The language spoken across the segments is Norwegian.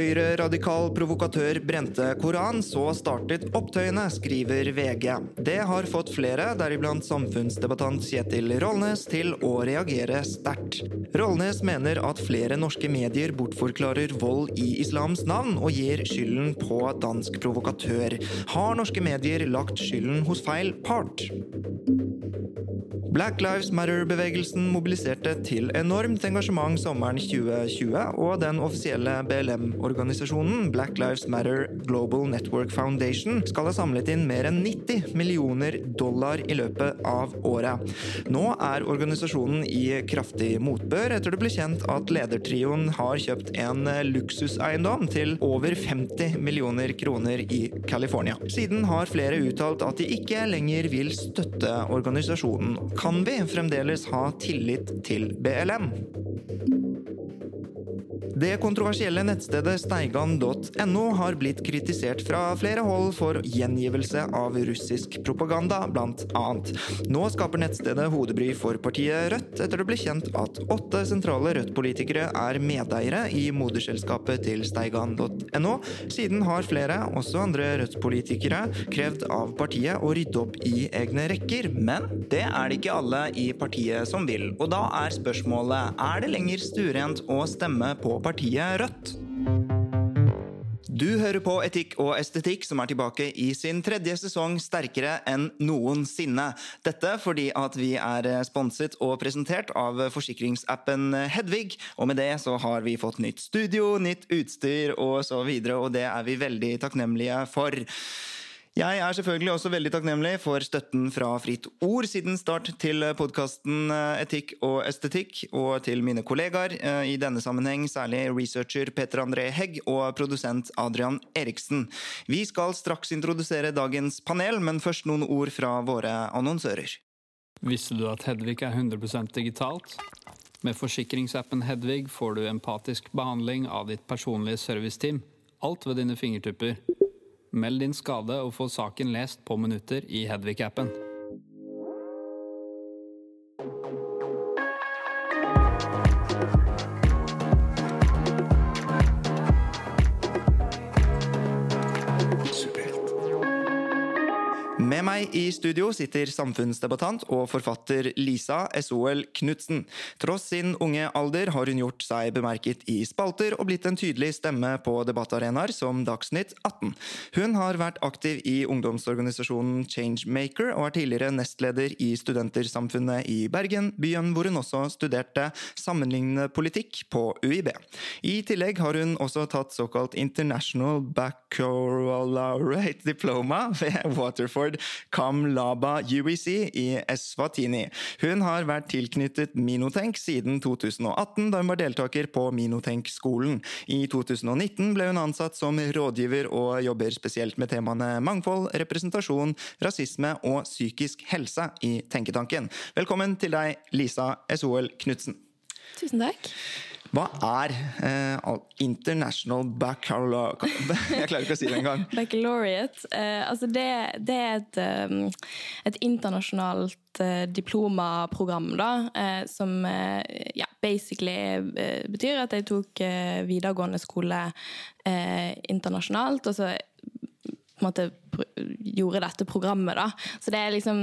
Høyre-radikal provokatør brente Koran, så startet opptøyene, skriver VG. Det har fått flere, deriblant samfunnsdebattant Kjetil Rollnes, til å reagere sterkt. Rollnes mener at flere norske medier bortforklarer vold i islams navn, og gir skylden på dansk provokatør. Har norske medier lagt skylden hos feil part? Black Lives Matter-bevegelsen mobiliserte til enormt engasjement sommeren 2020, og den offisielle BLM-organisasjonen Black Lives Matter Global Network Foundation skal ha samlet inn mer enn 90 millioner dollar i løpet av året. Nå er organisasjonen i kraftig motbør etter det ble kjent at ledertrioen har kjøpt en luksuseiendom til over 50 millioner kroner i California. Siden har flere uttalt at de ikke lenger vil støtte organisasjonen. Kan vi fremdeles ha tillit til BLM? Det kontroversielle nettstedet steigan.no har blitt kritisert fra flere hold for gjengivelse av russisk propaganda, blant annet. Nå skaper nettstedet hodebry for partiet Rødt, etter det ble kjent at åtte sentrale Rødt-politikere er medeiere i moderselskapet til steigan.no. Siden har flere, også andre Rødt-politikere, krevd av partiet å rydde opp i egne rekker. Men det er det ikke alle i partiet som vil. Og da er spørsmålet er det lenger stuerent å stemme på partiet Rødt? Du hører på Etikk og estetikk, som er tilbake i sin tredje sesong sterkere enn noensinne. Dette fordi at vi er sponset og presentert av forsikringsappen Hedvig. Og med det så har vi fått nytt studio, nytt utstyr og og det er vi veldig takknemlige for. Jeg er selvfølgelig også veldig takknemlig for støtten fra Fritt Ord siden start til podkasten Etikk og estetikk, og til mine kollegaer, i denne sammenheng særlig researcher Peter André Hegg og produsent Adrian Eriksen. Vi skal straks introdusere dagens panel, men først noen ord fra våre annonsører. Visste du at Hedvig er 100% digitalt? Med forsikringsappen Hedvig får du empatisk behandling av ditt personlige serviceteam. Alt ved dine fingertupper. Meld din skade og få saken lest på minutter i Hedvig-appen. Med meg i studio sitter samfunnsdebattant og forfatter Lisa SOL Knutsen. Tross sin unge alder har hun gjort seg bemerket i spalter og blitt en tydelig stemme på debattarenaer som Dagsnytt 18. Hun har vært aktiv i ungdomsorganisasjonen Changemaker og er tidligere nestleder i Studentersamfunnet i Bergen, byen hvor hun også studerte sammenlignende politikk på UiB. I tillegg har hun også tatt såkalt International Baccalaureate Diploma ved Waterford Kam Laba UEC i Eswatini. Hun har vært tilknyttet Minotenk siden 2018, da hun var deltaker på Minotenk-skolen. I 2019 ble hun ansatt som rådgiver og jobber spesielt med temaene mangfold, representasjon, rasisme og psykisk helse i Tenketanken. Velkommen til deg, Lisa SOL Knutsen. Tusen takk. Hva er eh, International Baccalaureate Jeg klarer ikke å si det engang. Baccalaureate. Eh, altså det, det, er et, um, et internasjonalt eh, diplomaprogram, da, eh, som eh, ja, basically eh, betyr at jeg tok videregående skole internasjonalt, og så på en måte gjorde dette programmet, da. Så det er liksom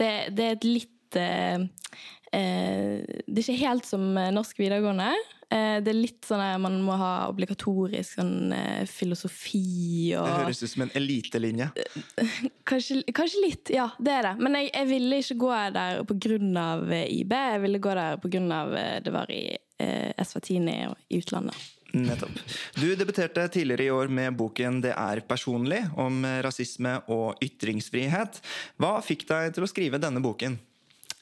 Det, det er et litt det er ikke helt som norsk videregående. Det er litt sånn at man må ha obligatorisk sånn filosofi og Det høres ut som en elitelinje. Kanskje, kanskje, litt, ja. Det er det. Men jeg, jeg ville ikke gå der pga. IB. Jeg ville gå der pga. det var i eh, Eswatini i utlandet. Nettopp. Du debuterte tidligere i år med boken 'Det er personlig', om rasisme og ytringsfrihet. Hva fikk deg til å skrive denne boken?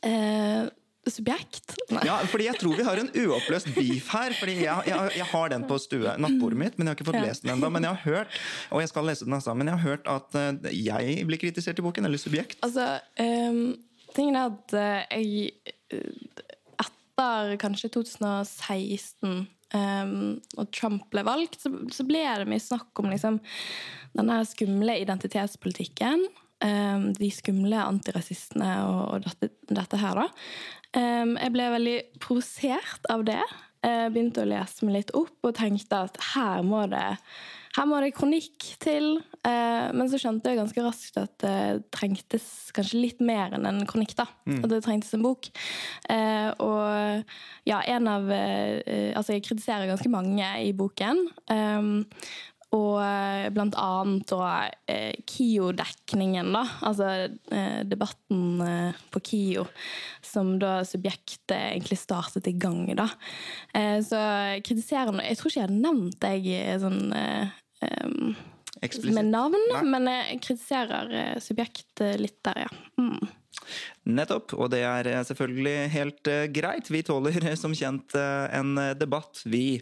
Eh, subjekt? Nei. Ja, fordi Jeg tror vi har en uoppløst beef her. fordi Jeg, jeg, jeg har den på stue, nattbordet mitt, men jeg har ikke fått Ja. lest den ennå. Men jeg har hørt og jeg skal lese den også, men jeg har hørt at eh, jeg blir kritisert i boken, eller subjekt. Altså, um, tingen er at eh, jeg Etter kanskje 2016, um, og Trump ble valgt, så, så ble det mye snakk om liksom, denne skumle identitetspolitikken. um, de skumle antirasistene og, og dette, dette her, da. Jeg ble veldig provosert av det. Jeg begynte å lese meg litt opp og tenkte at her må det her må det kronikk til. Eh, men så skjønte jeg ganske raskt at det trengtes kanskje litt mer enn en kronikk. da. At det trengtes en bok. Eh, og ja, en av eh, Altså, jeg kritiserer ganske mange i boken. Og eh, blant annet da eh, KIO-dekningen, da. Altså eh, debatten eh, på KIO, som da subjektet egentlig startet i gang, da. Eh, så kritiserer Jeg tror ikke jeg hadde nevnt deg eh, sånn med navn, Nei. men jeg kritiserer subjektet litt der, ja. Mm. Nettopp, og det er selvfølgelig helt greit. Vi tåler som kjent en debatt, vi.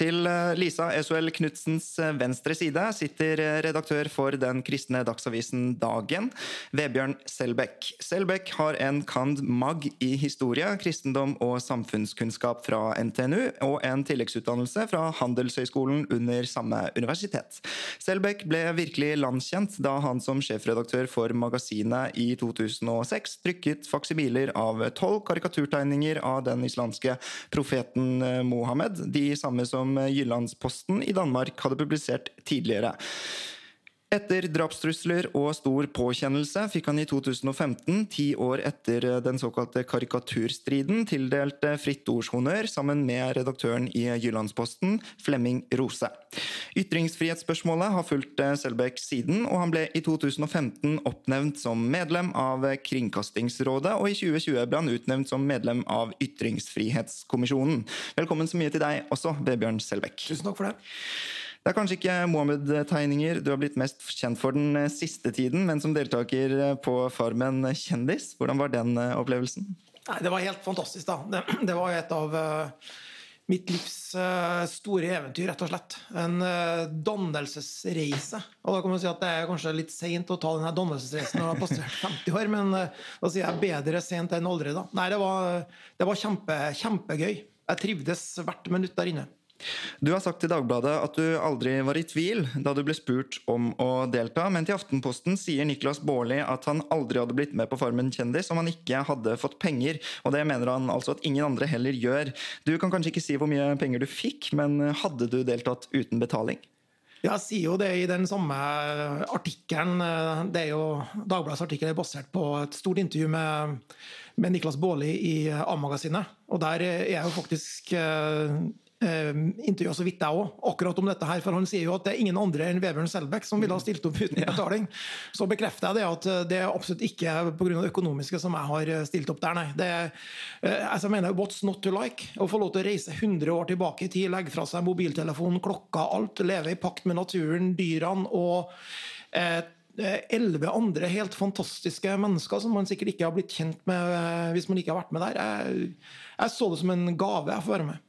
Til eh, Lisa Esuel Knutsens eh, venstre side sitter eh, redaktør for den kristne dagsavisen Dagen, Vebjørn Selbekk. Selbekk har en cand. mag. i historie, kristendom og samfunnskunnskap fra NTNU, og en tilleggsutdannelse fra Handelshøyskolen under samme universitet. Selbekk ble virkelig landskjent da han som sjefredaktør for magasinet i 2006 trykket faksimiler av tolv karikaturtegninger av den islamske profeten Mohammed, de samme som Jyllandsposten i Danmark hadde publisert tidligere. Etter drapstrusler og stor påkjennelse fikk han i 2015, ti år etter den såkalte karikaturstriden, tildelt Fritt Ords honnør sammen med redaktøren i Jyllandsposten, Flemming Rose. Ytringsfrihetsspørsmålet har fulgt Selbekk siden, og han ble i 2015 oppnevnt som medlem av Kringkastingsrådet, og i 2020 ble han utnevnt som medlem av Ytringsfrihetskommisjonen. Velkommen så mye til deg også, Vebjørn Selbekk. Tusen takk for det. Det er kanskje ikke Mohammed-tegninger du har blitt mest kjent for den eh, siste tiden, men som deltaker eh, på Farmen kjendis. Hvordan var den eh, opplevelsen? Nei, det var helt fantastisk, da. Det, det var et av uh, mitt livs uh, store eventyr, rett og slett. En uh, dannelsesreise. Og da kan man si at det er kanskje litt seint å ta denne dannelsesreisen når du har passert 50 år, men eh, da sier jeg bedre sent enn aldri, da. Nei, det var, det var kjempe, kjempegøy. Jeg trivdes hvert minutt der inne. Du har sagt til Dagbladet at du aldri var i tvil da du ble spurt om å delta, men til Aftenposten sier Niklas Baarli at han aldri hadde blitt med på Farmen kjendis om han ikke hadde fått penger, og det mener han altså at ingen andre heller gjør. Du kan kanskje ikke si hvor mye penger du fikk, men hadde du deltatt uten betaling? Jeg sier jo det i den samme artikkelen. Det er jo Dagbladets artikkel er basert på et stort intervju med, med Niklas Baarli i A-magasinet. Og der er jeg jo faktisk eh, intervjua så vidt jeg òg, akkurat om dette her. For han sier jo at det er ingen andre enn Vebjørn Selbekk som ville ha stilt opp uten betaling. Så bekrefter jeg det at det er absolutt ikke pga. det økonomiske som jeg har stilt opp der, nei. Det er, eh, altså jeg mener, What's not to like? Å få lov til å reise 100 år tilbake i tid, legge fra seg mobiltelefon, klokka, alt, leve i pakt med naturen, dyrene og eh, elleve andre helt fantastiske mennesker som man sikkert ikke har blitt kjent med eh, hvis man ikke har vært med der. Jeg, jeg så det som en gave jeg får være med.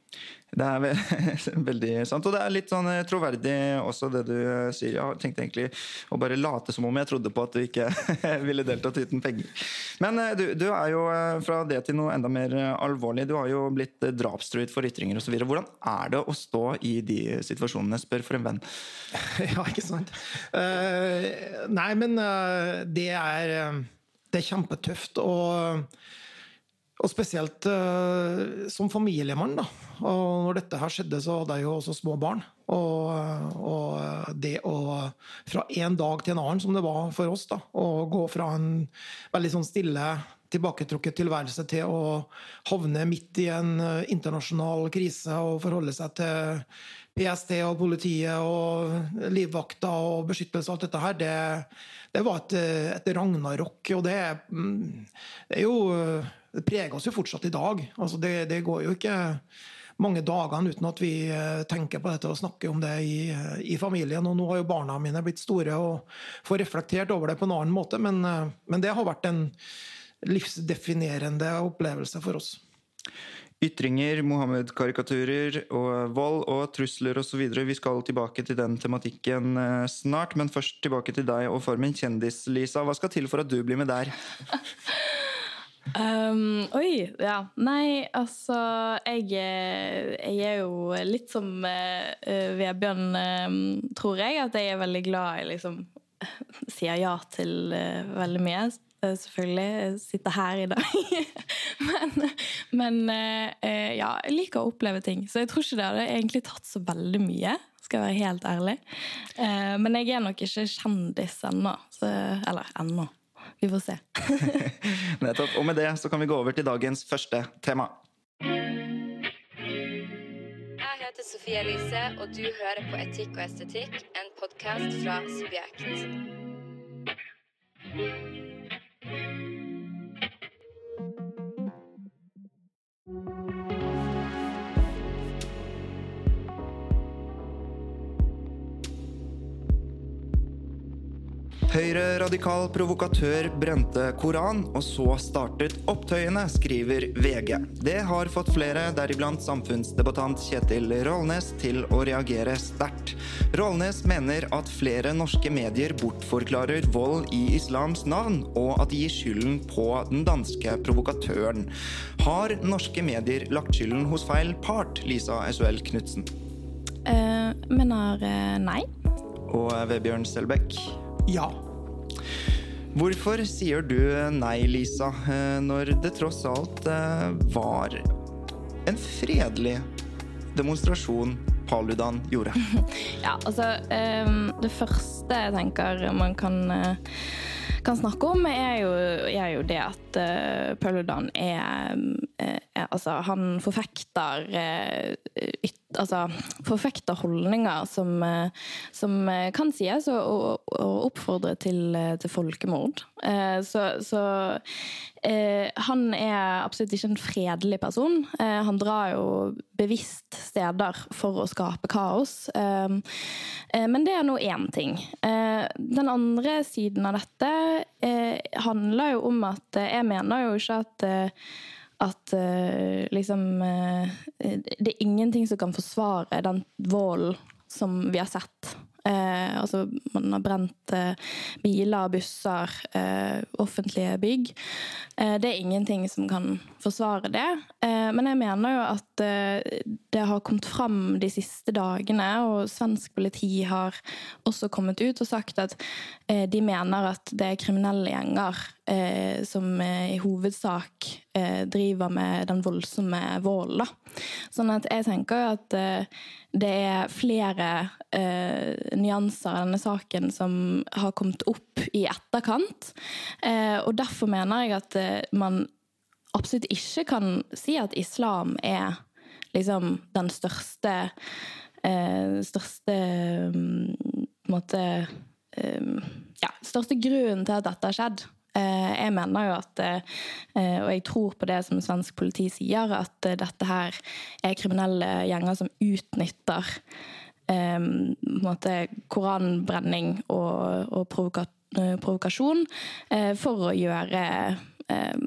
Det er ve- veldig sant. Og det er litt sånn eh, troverdig også det du eh, sier. Jeg tenkte egentlig å bare late som om jeg trodde på at du ikke ville deltatt uten penger. Men eh, du, du er jo fra det til noe enda mer alvorlig. Du har jo blitt drapstruet for ytringer osv. Hvordan er det å stå i de situasjonene, spør for en venn. ja, ikke sant? Uh, nei, men uh, det er Det er kjempetøft. Og, og spesielt uh, som familiemann, da. Og når dette her skjedde, så hadde jeg jo også små barn. Og, og det å Fra en dag til en annen, som det var for oss, da, å gå fra en veldig sånn stille tilbaketrukket tilværelse til å havne midt i en eh, internasjonal krise og forholde seg til PST og politiet og livvakter og beskyttelse og alt dette her, det, det var et, eh, et ragnarok. Og det, mm, det er jo Det preger oss jo fortsatt i dag. Altså det, det går jo ikke mange dagene uten at vi eh, tenker på dette og snakker om det i, i, familien. Og nå har jo barna mine blitt store og får reflektert over det på en annen måte, men, men det har vært en livsdefinerende opplevelse for oss. Ytringer, Mohammed-karikaturer og vold og trusler osv. Vi skal tilbake til den tematikken eh, snart, men først tilbake til deg og Formen kjendis, Lisa. Hva skal til for at du blir med der? Um, oi, ja. Nei, altså jeg, eh, jeg, er jo litt som uh, Vebjørn, uh, tror jeg. At jeg er veldig glad i liksom Sier ja til uh, veldig mye. Selvfølgelig sitte her i dag. men, men ja, jeg liker å oppleve ting. Så jeg tror ikke det hadde egentlig tatt så veldig mye, skal jeg være helt ærlig. Men jeg er nok ikke kjendis ennå. Eller ennå. Vi får se. Nettopp. Og med det så kan vi gå over til dagens første tema. Jeg heter Sofie Elise, og du hører på Etikk og estetikk, en podkast fra Subjekt. Høyre-radikal provokatør brente Koran, og så startet opptøyene, skriver VG. Det har fått flere, deriblant samfunnsdebattant Kjetil Rollnes, til å reagere sterkt. Rollnes mener at flere norske medier bortforklarer vold i islams navn, og at de gir skylden på den danske provokatøren. Har norske medier lagt skylden hos feil part, Lisa Esuel Knutsen? Uh, mener uh, nei. Og Vebjørn Selbekk? Ja. Hvorfor sier du nei, Lisa, eh, når det tross alt eh, var en fredelig demonstrasjon Paludan gjorde? Ja, altså um, Det første jeg tenker man kan, eh, kan snakke om, er jo, er jo det at Paludan er, er Altså, han forfekter yt altså, forfekter holdninger som, uh, som, eh, kan sies å, å, oppfordre til, eh, til folkemord. Så, så eh, han er absolutt ikke en fredelig person. Eh, han drar jo bevisst steder for å skape kaos. Eh, men det er nå én ting. den andre siden av dette handler jo om at jeg mener jo ikke at at uh, liksom Det er ingenting som kan forsvare den volden som vi har sett Eh, altså man har brent eh, biler, busser, eh, offentlige bygg. Eh, det er ingenting som kan forsvare det. Eh, men jeg mener jo at eh, det har kommet fram de siste dagene, og svensk politi har også kommet ut og sagt at de mener at det er kriminelle gjenger som i hovedsak driver med den voldsomme volden. Sånn at jeg tenker at det er flere eh, nyanser i denne saken som har kommet opp i etterkant. Eh, og derfor mener jeg at eh, man absolutt ikke kan si at islam er liksom den største eh, Største på en måte Ja, største grunnen til at dette har skjedd. Eh, jeg mener jo at, eh, og jeg tror på det som svensk politi sier, at eh, dette her er kriminelle gjenger som utnytter um, koranbrenning og, og provoka, provokasjon for å gjøre um,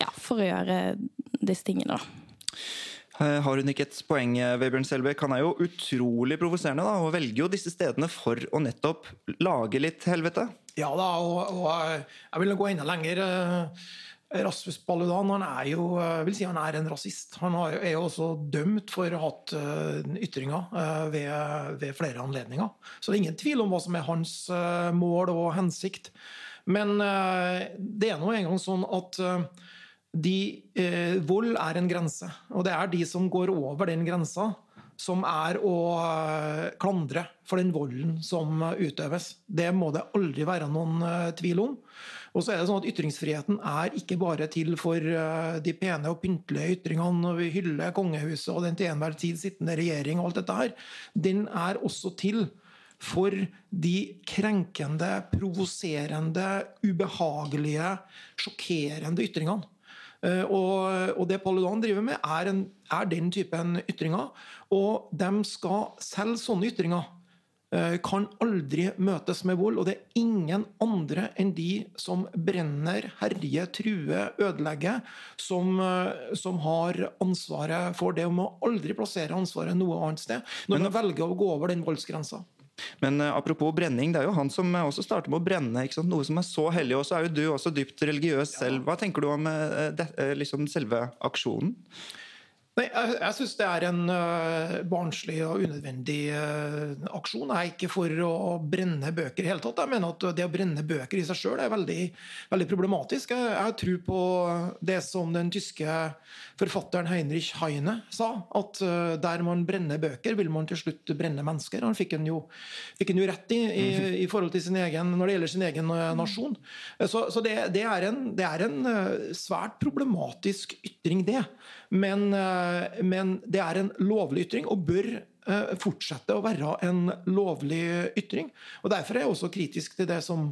ja, for å gjøre disse tingene, da. Har hun ikke et poeng, Vebjørn Selbekk? Han er jo utrolig provoserende da, og velger jo disse stedene for å nettopp lage litt helvete. Ja da, og, og jeg vil gå enda lenger. Eh, Rasmus Paludan han er jo vil si han er en rasist. Han er jo også dømt for å ha hatt eh, ytringer eh, ved, ved, flere anledninger. Så det er ingen tvil om hva som er hans mål og hensikt. Men det er nå engang sånn at de, vold er en grense. Og det er de som går over den grensa, som er å eh, klandre for den volden som utøves. Det må det aldri være noen eh, tvil om. Og så er det sånn at Ytringsfriheten er ikke bare til for eh, de pene og pyntelige ytringene når vi hyller kongehuset og den til enhver tid sittende regjering. og alt dette her. Den er også til for de krenkende, provoserende, ubehagelige, sjokkerende ytringene. Eh, og, og det Paludan driver med, er, en, er den typen ytringer. Og de skal selv sånne ytringer eh, kan aldri møtes med vold. Og det er ingen andre enn de som brenner, herjer, truer, ødelegger, som, eh, som har ansvaret for det. Og må aldri plassere ansvaret noe annet sted når man velger å gå over den voldsgrensa. Men uh, apropos brenning, det er jo han som uh, også starter med å brenne. Noe som er så hellig. Og så er jo du også dypt religiøs selv. Hva tenker du om uh, det, liksom selve aksjonen? Nei, Jeg, jeg syns det er en uh, barnslig og unødvendig uh, aksjon. Jeg er ikke for å brenne bøker i hele tatt. Jeg mener at det å brenne bøker i seg sjøl er veldig, veldig problematisk. Jeg, jeg, tror på det som den tyske forfatteren Heinrich Heine sa, at uh, der man brenner bøker, vil man til slutt brenne mennesker. Han fikk en jo, fikk en jo rett i, i, i, forhold til sin egen, når det gjelder sin egen nasjon. Så, så det, det, er en, det er en svært problematisk ytring, det. Men Eh, men det er en lovlig ytring og bør eh, fortsette å være en lovlig ytring. Og Derfor er jeg også kritisk til det som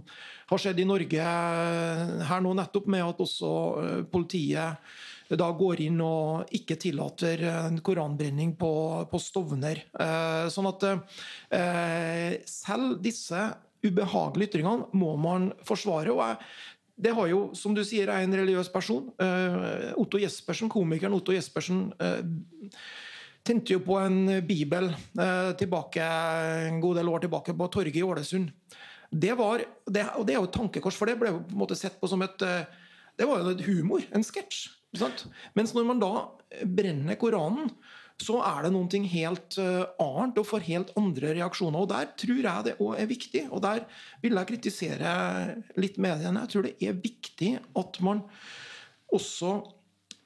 har skjedd i Norge eh, her nå nettopp, med at også politiet da går inn og ikke tillater en koranbrenning på, på Stovner. Sånn at selv disse ubehagelige ytringene må man forsvare. og jeg det har jo, som du sier, er en religiøs person. Uh, Otto Jespersen, Komikeren Otto Jespersen tente jo på en bibel tilbake, en god del år tilbake på torget i Ålesund. Det var, det, og det er jo et tankekors, for det ble på en måte sett på som et det var jo humor, en sketsj. Mens når man da brenner Koranen, så er det noe helt eh, annet og får helt andre reaksjoner. Og Der tror jeg det òg er viktig, og der vil jeg kritisere litt mediene. Jeg tror det er viktig at man også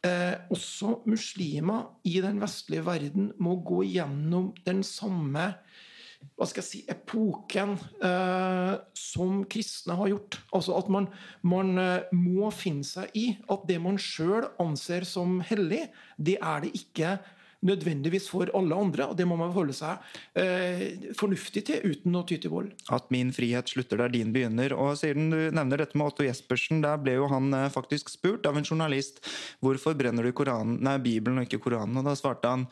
eh, også muslimer i den vestlige verden må gå gjennom den samme hva skal jeg si, epoken eh, som kristne har gjort. Altså At man, man eh, må finne seg i at det man sjøl anser som hellig, det er det ikke nødvendigvis for alle andre. og Det må man forholde seg eh, fornuftig til uten å ty til vold. At min frihet slutter der din begynner. Og siden du nevner dette med Otto Jespersen, der ble jo han eh, faktisk spurt av en journalist hvorfor brenner du Koranen, nei, Bibelen og ikke Koranen. Og da svarte han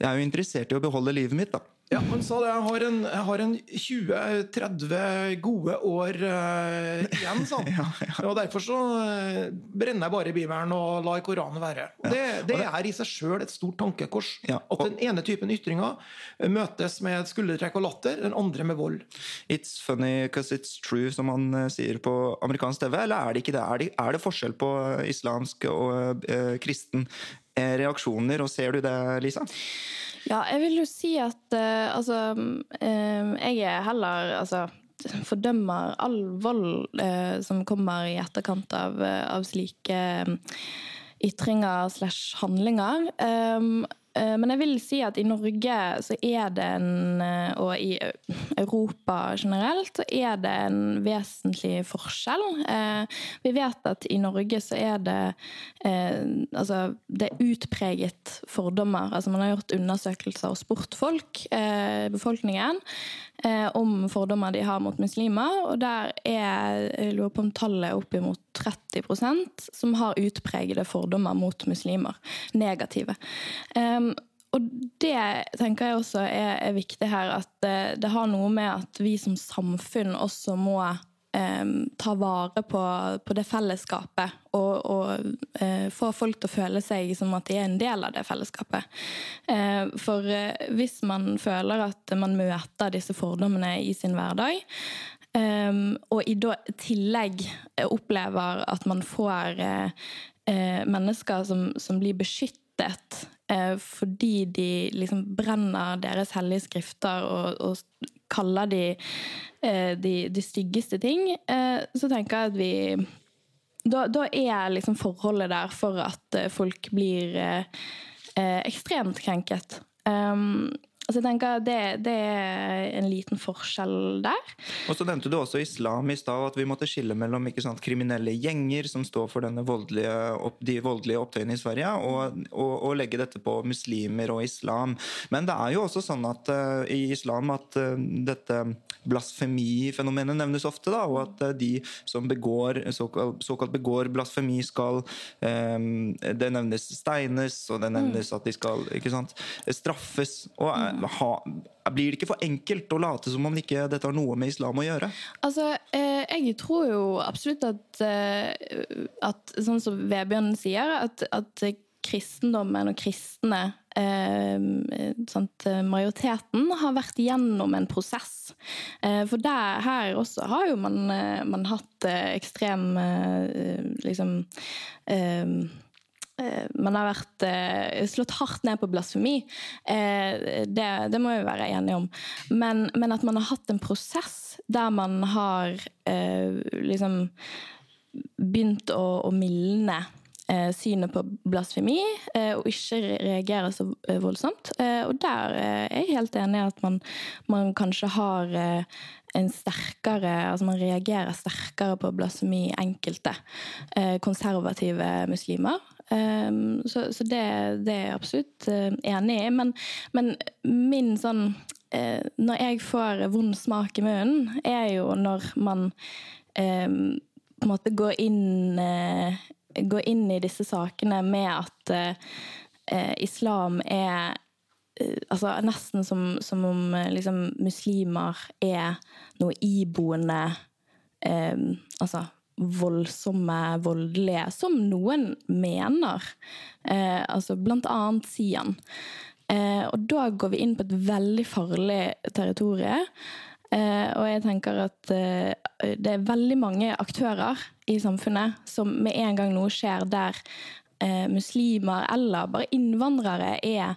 jeg er jo interessert i å beholde livet mitt, da. Ja, Han sa det. Jeg har en, en 20-30 gode år uh, igjen, sa han. ja, ja. Og Derfor så uh, brenner jeg bare Bibelen og lar Koranen være. Ja. Det, det, er i seg sjøl et stort tankekors. At den ene typen ytringer møtes med skuldertrekk og latter, den andre med vold. It's funny because it's true, som man uh, sier på amerikansk TV. Eller er det ikke det? Er det, er det forskjell på islamsk og kristen reaksjoner, og ser du det, Lisa? Ja, jeg vil jo si at uh, altså uh, Jeg er heller altså fordømmer all vold uh, som kommer i etterkant av, av slike ytringer slash handlinger. Um, men jeg vil si at i Norge så er det en, eh, og i Europa generelt, så er det en vesentlig forskjell. Eh, vi vet at i Norge så er det altså det er utpreget fordommer. Altså man har gjort undersøkelser og spurt folk, befolkningen, om fordommer de har mot muslimer. Og der er jeg lurer på om tallet er oppimot 30% som har utpregede fordommer mot muslimer. Negative. Um, og det tenker jeg også er, er viktig her, at det, det, har noe med at vi som samfunn også må um, ta vare på, på, det fellesskapet. Og, og uh, få folk til å føle seg som at de er en del av det fellesskapet. Uh, for uh, hvis man føler at man møter disse fordommene i sin hverdag, Um, og i tillegg opplever at man får uh, mennesker som, som, blir beskyttet uh, fordi de liksom brenner deres hellige skrifter og, og kaller de, de, de styggeste ting, så tenker jeg at vi da, da, er liksom forholdet der for at folk blir ekstremt krenket. Um, Altså jeg tenker det, det er en liten forskjell der. Og så nevnte du også islam i stad, at vi måtte skille mellom ikke sant, kriminelle gjenger som står for voldelige, de voldelige opptøyene i Sverige, og, og, og, legge dette på muslimer og islam. Men det er jo også sånn at uh, i islam at uh, dette blasfemifenomenet nevnes ofte, da, og at uh, de som begår, såkalt, såkalt begår blasfemi, skal um, Det nevnes steines, og det nevnes at de skal sant, straffes. og ha, blir det ikke for enkelt å late som om ikke dette har noe med islam å gjøre? Altså, eh, Jeg tror jo absolutt at, eh, at sånn som Vebjørn sier, at, at kristendommen og kristne eh, sant, Majoriteten har vært gjennom en prosess. Eh, for der, her også har jo man, eh, man hatt ekstrem liksom Eh, man har vært eh, slått hardt ned på blasfemi. Eh, det, det, må vi være enige om. Men, men, at man har hatt en prosess der man har liksom begynt å, å mildne synet på blasfemi, og ikke reagerer så voldsomt. Og der er jeg helt enig i at man, man kanskje har en sterkere Altså man reagerer sterkere på blasfemi i enkelte konservative muslimer. Så, det, det, er jeg absolutt enig i. Men, men min sånn Når jeg får vond smak i munnen, er jo når man på en måte går inn, uh, går inn i disse sakene med at islam er altså Nesten som, som om liksom, muslimer er noe iboende eh, Altså voldsomme, voldelige, som noen mener. Eh, altså blant annet Sian. Eh, og da går vi inn på et veldig farlig territorium. Eh, og jeg tenker at eh, det er veldig mange aktører i samfunnet som med en gang noe skjer der eh, muslimer eller bare innvandrere er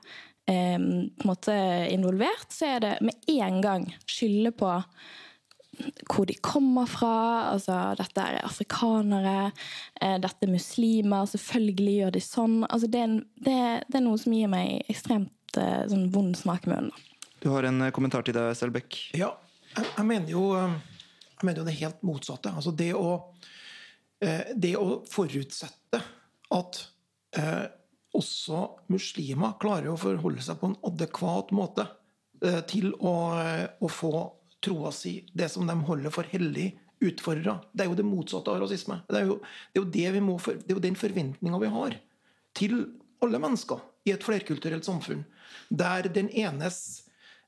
eh, på en måte involvert, så er det med en gang skylde på hvor de kommer fra. Altså, dette er afrikanere, eh, dette er muslimer, selvfølgelig gjør de sånn. Altså, det, er, det, det, er, noe som gir meg ekstremt eh, sånn vond smak i munnen. Du har en eh, kommentar til deg, Selbekk? Ja, jeg, jeg, mener jo, jeg, mener jo, det helt motsatte. Altså det å, det å forutsette at eh, også muslimer klarer å forholde seg på en adekvat måte eh, til å, å få troa si, det som de holder for hellig, utfordra. Det er jo det motsatte av rasisme. Det er jo, det er jo, det må, det er jo den forventninga vi har til alle mennesker i et flerkulturelt samfunn, der den enes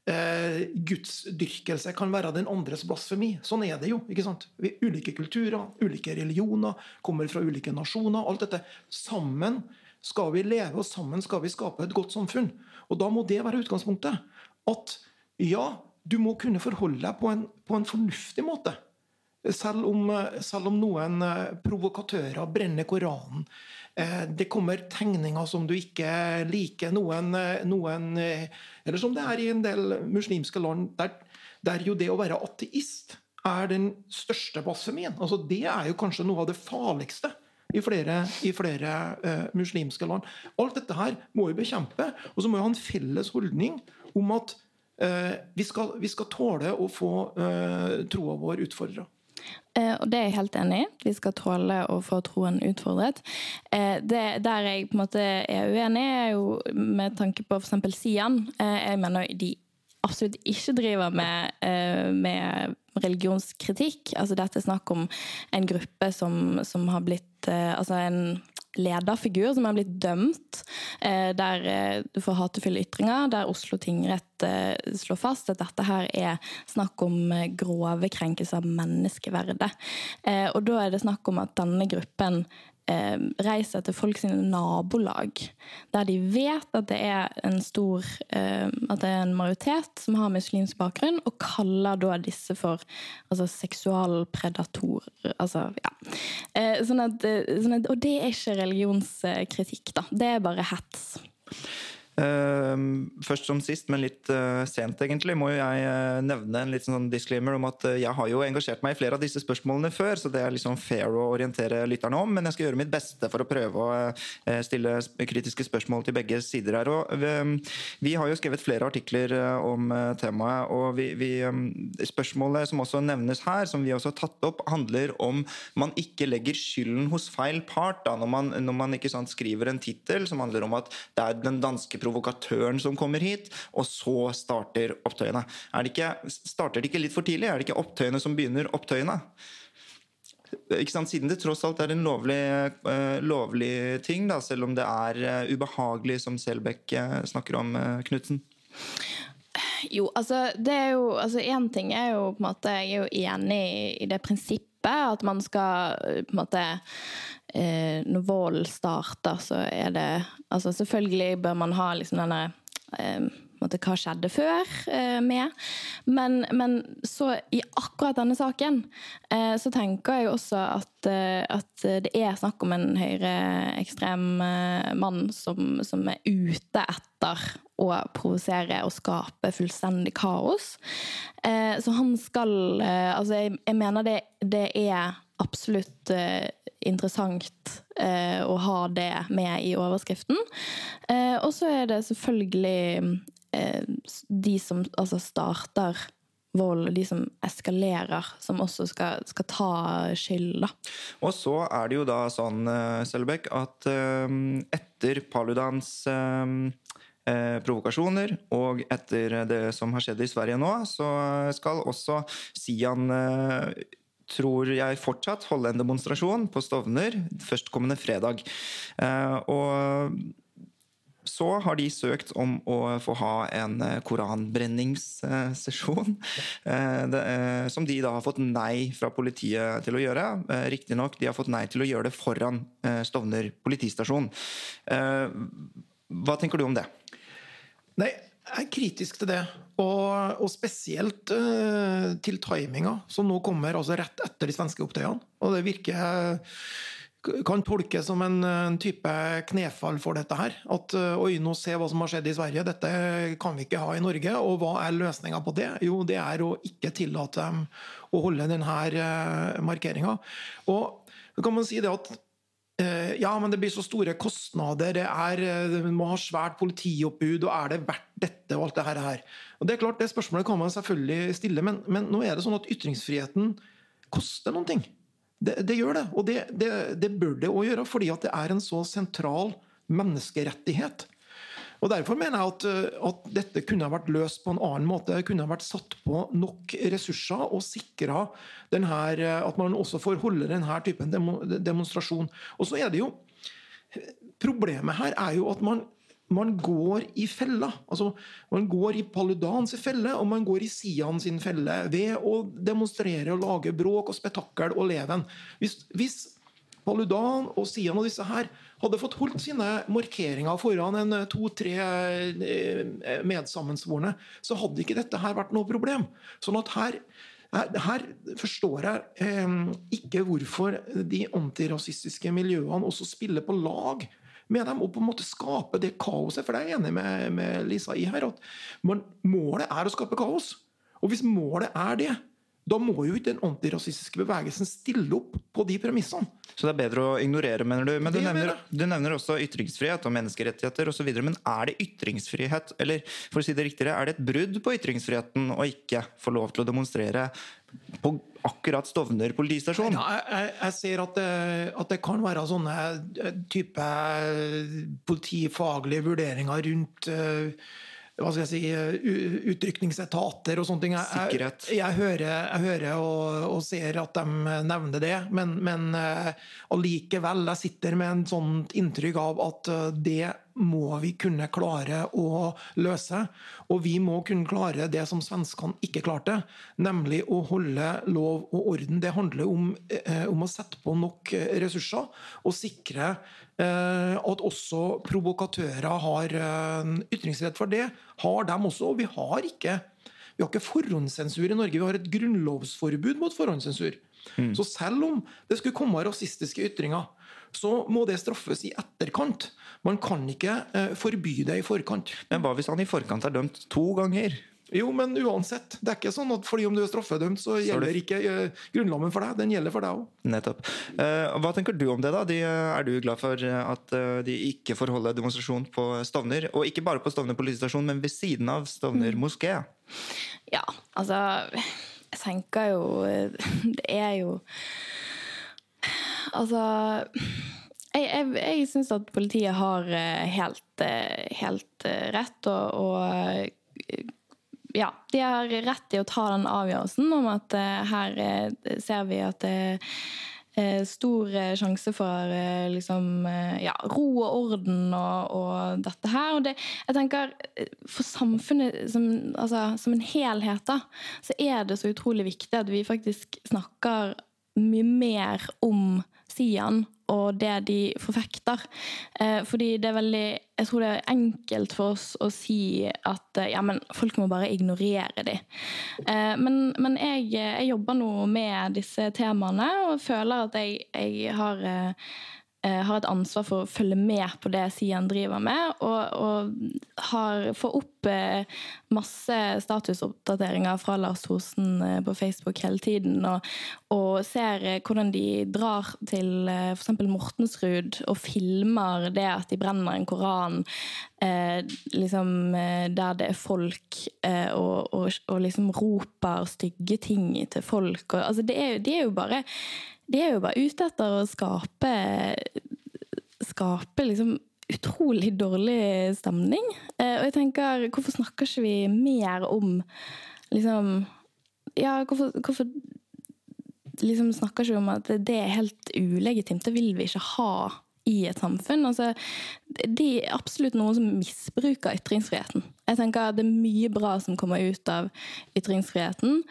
eh, gudsdyrkelse kan være den andres blasfemi. Sånn er det jo. ikke sant? Vi ulike kulturer, ulike religioner, kommer fra ulike nasjoner. Alt dette. Sammen skal vi leve, og sammen skal vi skape et godt samfunn. Og da må det være utgangspunktet. At ja, du må kunne forholde deg på en, på en fornuftig måte. Selv om, selv om, noen eh, provokatører brenner Koranen. Eh, det kommer tegninger som du ikke liker. Noen, eh, noen Eller som det er i en del muslimske land, der, der jo det å være ateist er den største blasfemien. Altså, det er jo kanskje noe av det farligste i flere, i flere uh, muslimske land. Alt dette her må vi bekjempe. Og så må vi ha en felles holdning om at uh, vi skal, vi skal tåle å få uh, troa vår utfordra. Eh, og det er jeg helt enig i. Vi skal tåle å få troen utfordret. Eh, det, der jeg på en måte er uenig, er jo med tanke på f.eks. Sian. Eh, jeg mener de absolutt ikke driver med, eh, med religionskritikk. Altså dette er snakk om en gruppe som, som har blitt Altså en lederfigur som er blitt dømt, eh, der eh, du får hatefulle ytringer, der Oslo tingrett eh, slår fast at dette her er snakk om grove krenkelser av menneskeverdet. Og da er det snakk om at denne gruppen eh, reiser til folk sine nabolag, der de vet at det er en stor eh, At det er en majoritet som har muslimsk bakgrunn, og kaller da disse for altså, seksualpredatorer. Altså, ja. Eh, sånn sånn og det er ikke religionskritikk, da. Det er bare hets. Uh, først som sist, men litt uh, sent egentlig, må jo jeg uh, nevne en liten sånn disclaimer om at jeg har jo engasjert meg i flere av disse spørsmålene før, så det er liksom fair å orientere lytterne om. Men jeg skal gjøre mitt beste for å prøve å stille kritiske spørsmål til begge sider her. Og vi, vi har jo skrevet flere artikler om temaet, og vi, vi, spørsmålet som også nevnes her, som vi også har tatt opp, handler om man ikke legger skylden hos feil part da, når man, når man ikke sant, skriver en tittel som handler om at det er den danske provokatøren som kommer hit, og så starter opptøyene. Det ikke, starter det ikke litt for tidlig? Er det ikke opptøyene som begynner opptøyene? Siden det tross alt er en lovlig, uh, lovlig ting, da, selv om det er uh, ubehagelig, som Selbekk uh, snakker om, Knutsen? Jo, altså det er jo altså ting er jo på en måte Jeg er jo enig i det prinsippet at man skal på en måte eh, Når vold starter, så er det Altså selvfølgelig bør man ha liksom denne eh, måte, hva skjedde før eh, med. Men, men, så i akkurat denne saken eh, så tenker jeg også at, eh, at, det er snakk om en høyreekstrem eh, mann som, som, er ute etter å provosere og skape fullstendig kaos. Eh, så han skal Altså, jeg, jeg mener det, det er absolutt eh, interessant eh, å ha det med i overskriften. Eh, og så er det selvfølgelig eh, de som altså starter vold, de som eskalerer, som også skal, skal ta skyld. Og så er det jo da sånn, eh, Selbekk, at eh, etter Paludans provokasjoner, og etter det som har skjedd i Sverige nå, så skal også Sian tror jeg fortsatt holde en demonstrasjon på Stovner førstkommende fredag. Eh, og så har de søkt om å få ha en eh, koranbrenningssesjon. Eh, som de da har fått nei fra politiet til å gjøre. Riktignok, de har fått nei til å gjøre det foran Stovner politistasjon. Hva tenker du om det? Nei, jeg er kritisk til det. Og, og spesielt uh, til timinga, som nå kommer altså rett etter de svenske opptøyene. Og det virker kan tolkes som en, en, type knefall for dette her. At uh, oi, nå se hva som har skjedd i Sverige, dette kan vi ikke ha i Norge. Og hva er løsninga på det? Jo, det er å ikke tillate dem å holde denne markeringa. Og så kan man si det at Eh, ja, men det blir så store kostnader, det er, man du må ha svært politioppbud, og er det verdt dette og alt det her? Og Det er klart, det spørsmålet kan man selvfølgelig stille, men, men nå er det sånn at ytringsfriheten koster noen ting. Det, det gjør det, og det, det, det bør det òg gjøre, fordi at det er en så sentral menneskerettighet. Og Derfor mener jeg at, eh, at, dette kunne ha vært løst på en annen måte. Det kunne ha vært satt på nok ressurser og sikra eh, at man også får holde denne typen demonstrasjon. Og så er det jo Problemet her er jo at man, man går i fella. Altså, man går i Paludans felle, og man går i Sian sin felle ved å demonstrere og lage bråk og spetakkel og leven. Hvis, hvis Paludan og Sian og disse her hadde fått holdt sine markeringer foran en eh, to-tre eh, medsammensvorne, så hadde ikke dette her vært noe problem. Sånn at her, her forstår jeg eh, ikke hvorfor de antirasistiske miljøene også spiller på lag med dem og på en måte skape det kaoset. For jeg er enig med, med Lisa i her at målet er å skape kaos. Og hvis målet er det, da må jo ikke den antirasistiske bevegelsen stille opp på de premissene. Så det er bedre å ignorere, mener du? Men du nevner, du nevner, også ytringsfrihet og menneskerettigheter osv. Men er det ytringsfrihet, eller for å si det riktigere, er det et brudd på ytringsfriheten å ikke få lov til å demonstrere på akkurat Stovner politistasjon? Ja, jeg, jeg, ser at det, at det, kan være sånne eh, type politifaglige vurderinger rundt uh, hva skal jeg si, eh, utrykningsetater og sånne ting. Jeg, Sikkerhet. Jeg, jeg, hører, jeg hører og, og, ser at de nevner det, men, men uh, allikevel, jeg sitter med en sånn inntrykk av at det må vi kunne klare å løse. Og vi må kunne klare det som svenskene ikke klarte, nemlig å holde lov og orden. Det handler om, eh, om å sette på nok ressurser og sikre eh, at også provokatører har ytringsfrihet. For det har de også. Og vi har ikke Vi har ikke forhåndssensur i Norge. Vi har et grunnlovsforbud mot forhåndssensur. Så selv om det skulle komme rasistiske ytringer, så må det straffes i etterkant. Man kan ikke eh, forby det i forkant. Men hva hvis han i forkant er dømt to ganger? Jo, men uansett. Det er ikke sånn at fordi om du er straffedømt, så gjelder ikke eh, Grunnloven for deg. Den gjelder for deg òg. Nettopp. Eh, hva tenker du om det, da? De, er du glad for at eh, de ikke får holde demonstrasjon på Stovner? Og ikke bare på Stovner politistasjon, men ved siden av Stovner moské? Ja, altså Jeg tenker jo Det er jo Altså Jeg, jeg, jeg syns at politiet har eh, helt, eh, helt eh, rett, og, og ja, de har rett i å ta den avgjørelsen om at her ser vi at det er stor sjanse for liksom, ja, ro og orden og, og dette her. Og det, jeg tenker, For samfunnet som, altså, som en helhet da, så er det så utrolig viktig at vi faktisk snakker mye mer om Sian og det de forfekter. Eh, fordi det er veldig Jeg tror det er enkelt for oss å si at ja, men folk må bare ignorere de. Eh, men, men jeg, jeg, jobber nå med disse temaene og føler at jeg, jeg har eh, har et ansvar for å følge med på det Sian driver med, og, og har, får opp eh, masse statusoppdateringer fra Lars Thosen eh, på Facebook hele tiden, og, og ser eh, hvordan de drar til eh, f.eks. Mortensrud og filmer det at de brenner en koran eh, liksom, eh, der det er folk, og, og, og, liksom roper stygge ting til folk. Og, altså, det er, de er bare de er jo bare ute etter å skape Skape liksom utrolig dårlig stemning. Eh, og jeg tenker, hvorfor snakker ikke vi mer om liksom Ja, hvorfor, hvorfor liksom snakker ikke om at det er helt ulegitimt? Det vil vi ikke ha i et samfunn. Altså, det er absolutt noen som misbruker ytringsfriheten. Jeg tenker Det er mye bra som kommer ut av ytringsfriheten.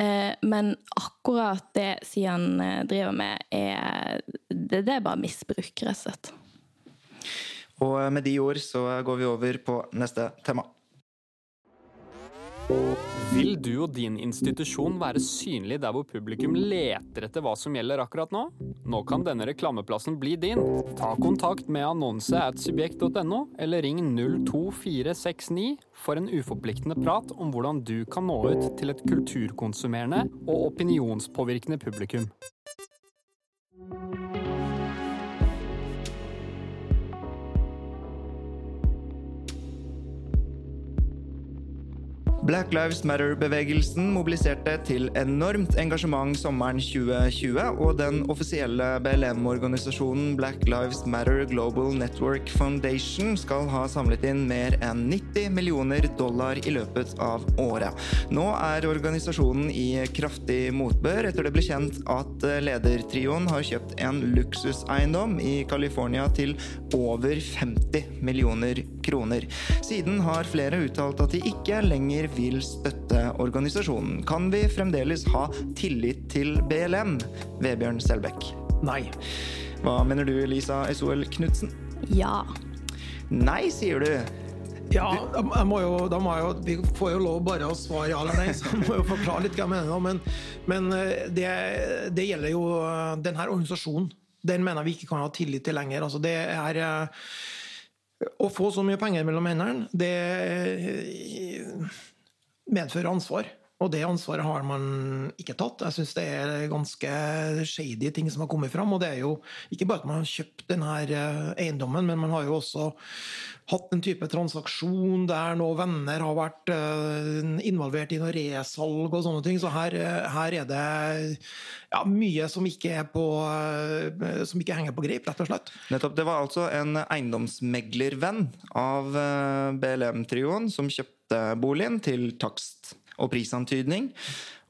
Eh, men akkurat det Sian eh, driver med, er det er bare misbruk, rett og slett. Og med de ord så går vi over på neste tema. Vil du og din institusjon være synlig der hvor publikum leter etter hva som gjelder akkurat nå? Nå kan denne reklameplassen bli din. Ta kontakt med annonse at subjekt.no, eller ring 02469 for en uforpliktende prat om hvordan du kan nå ut til et kulturkonsumerende og opinionspåvirkende publikum. Black Lives Matter-bevegelsen mobiliserte til enormt engasjement sommeren 2020, og den offisielle BLM-organisasjonen Black Lives Matter Global Network Foundation skal ha samlet inn mer enn 90 millioner dollar i løpet av året. Nå er organisasjonen i kraftig motbør etter det ble kjent at ledertrioen har kjøpt en luksuseiendom i California til over 50 millioner kroner. Siden har flere uttalt at de ikke lenger vil støtte organisasjonen. Kan vi fremdeles ha tillit til BLM? Vebjørn Selbekk. Nei. Hva mener du, Lisa Esuel Knutsen? Ja. Nei, sier du. Ja, jeg må jo, da må jeg jo, Vi får jo lov bare å svare ja eller nei, så jeg må jo forklare litt hva jeg mener. Men, men eh, det, det, gjelder jo eh, denne organisasjonen. Den mener vi ikke kan ha tillit til lenger. altså det er eh, Å få så mye penger mellom hendene, det medfører ansvar. Og det ansvaret har man ikke tatt. Jeg syns det er ganske shady ting som har kommet fram. Og det er jo ikke bare at man har kjøpt denne eh, eiendommen, men man har jo også hatt en type transaksjon der noen venner har vært eh, involvert i noe resalg og sånne ting. Så her, eh, her er det ja, mye som ikke, på, som ikke, henger på greip, rett og slett. Nettopp. Det var altså en eiendomsmeglervenn av BLM-trioen som kjøpte boligen til takst og prisantydning.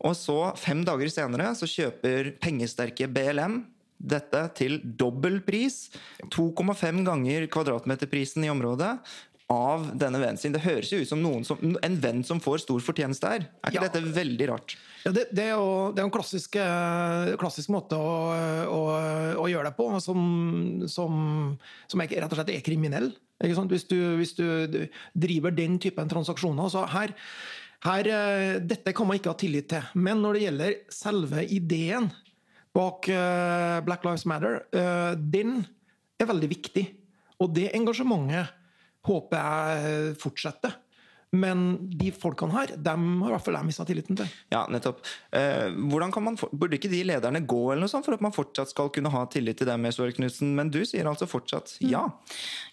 Og så, fem dager senere, så kjøper pengesterke BLM dette til dobbel pris. 2,5 ganger kvadratmeterprisen i området av denne vennen sin. Det høres jo ut som, som, en venn som får stor fortjeneste her. Er ikke ja. dette veldig rart? Ja, det, det, er jo, det er en klassisk, eh, klassisk måte å, å, å, gjøre det på, som, som, som er, rett og slett er kriminell. Hvis du, hvis, du, driver den typen transaksjoner. så her Her, eh, dette kan man ikke ha tillit til. Men når det gjelder selve ideen bak eh, Black Lives Matter, eh, den er veldig viktig. Og det engasjementet håper jeg fortsetter. Men de folkene her, dem har i hvert fall jeg mista tilliten til. Ja, nettopp. Eh, hvordan kan man, for- burde ikke de lederne gå eller noe sånt for at man fortsatt skal kunne ha tillit til dem? Knudsen? Men du sier altså fortsatt ja.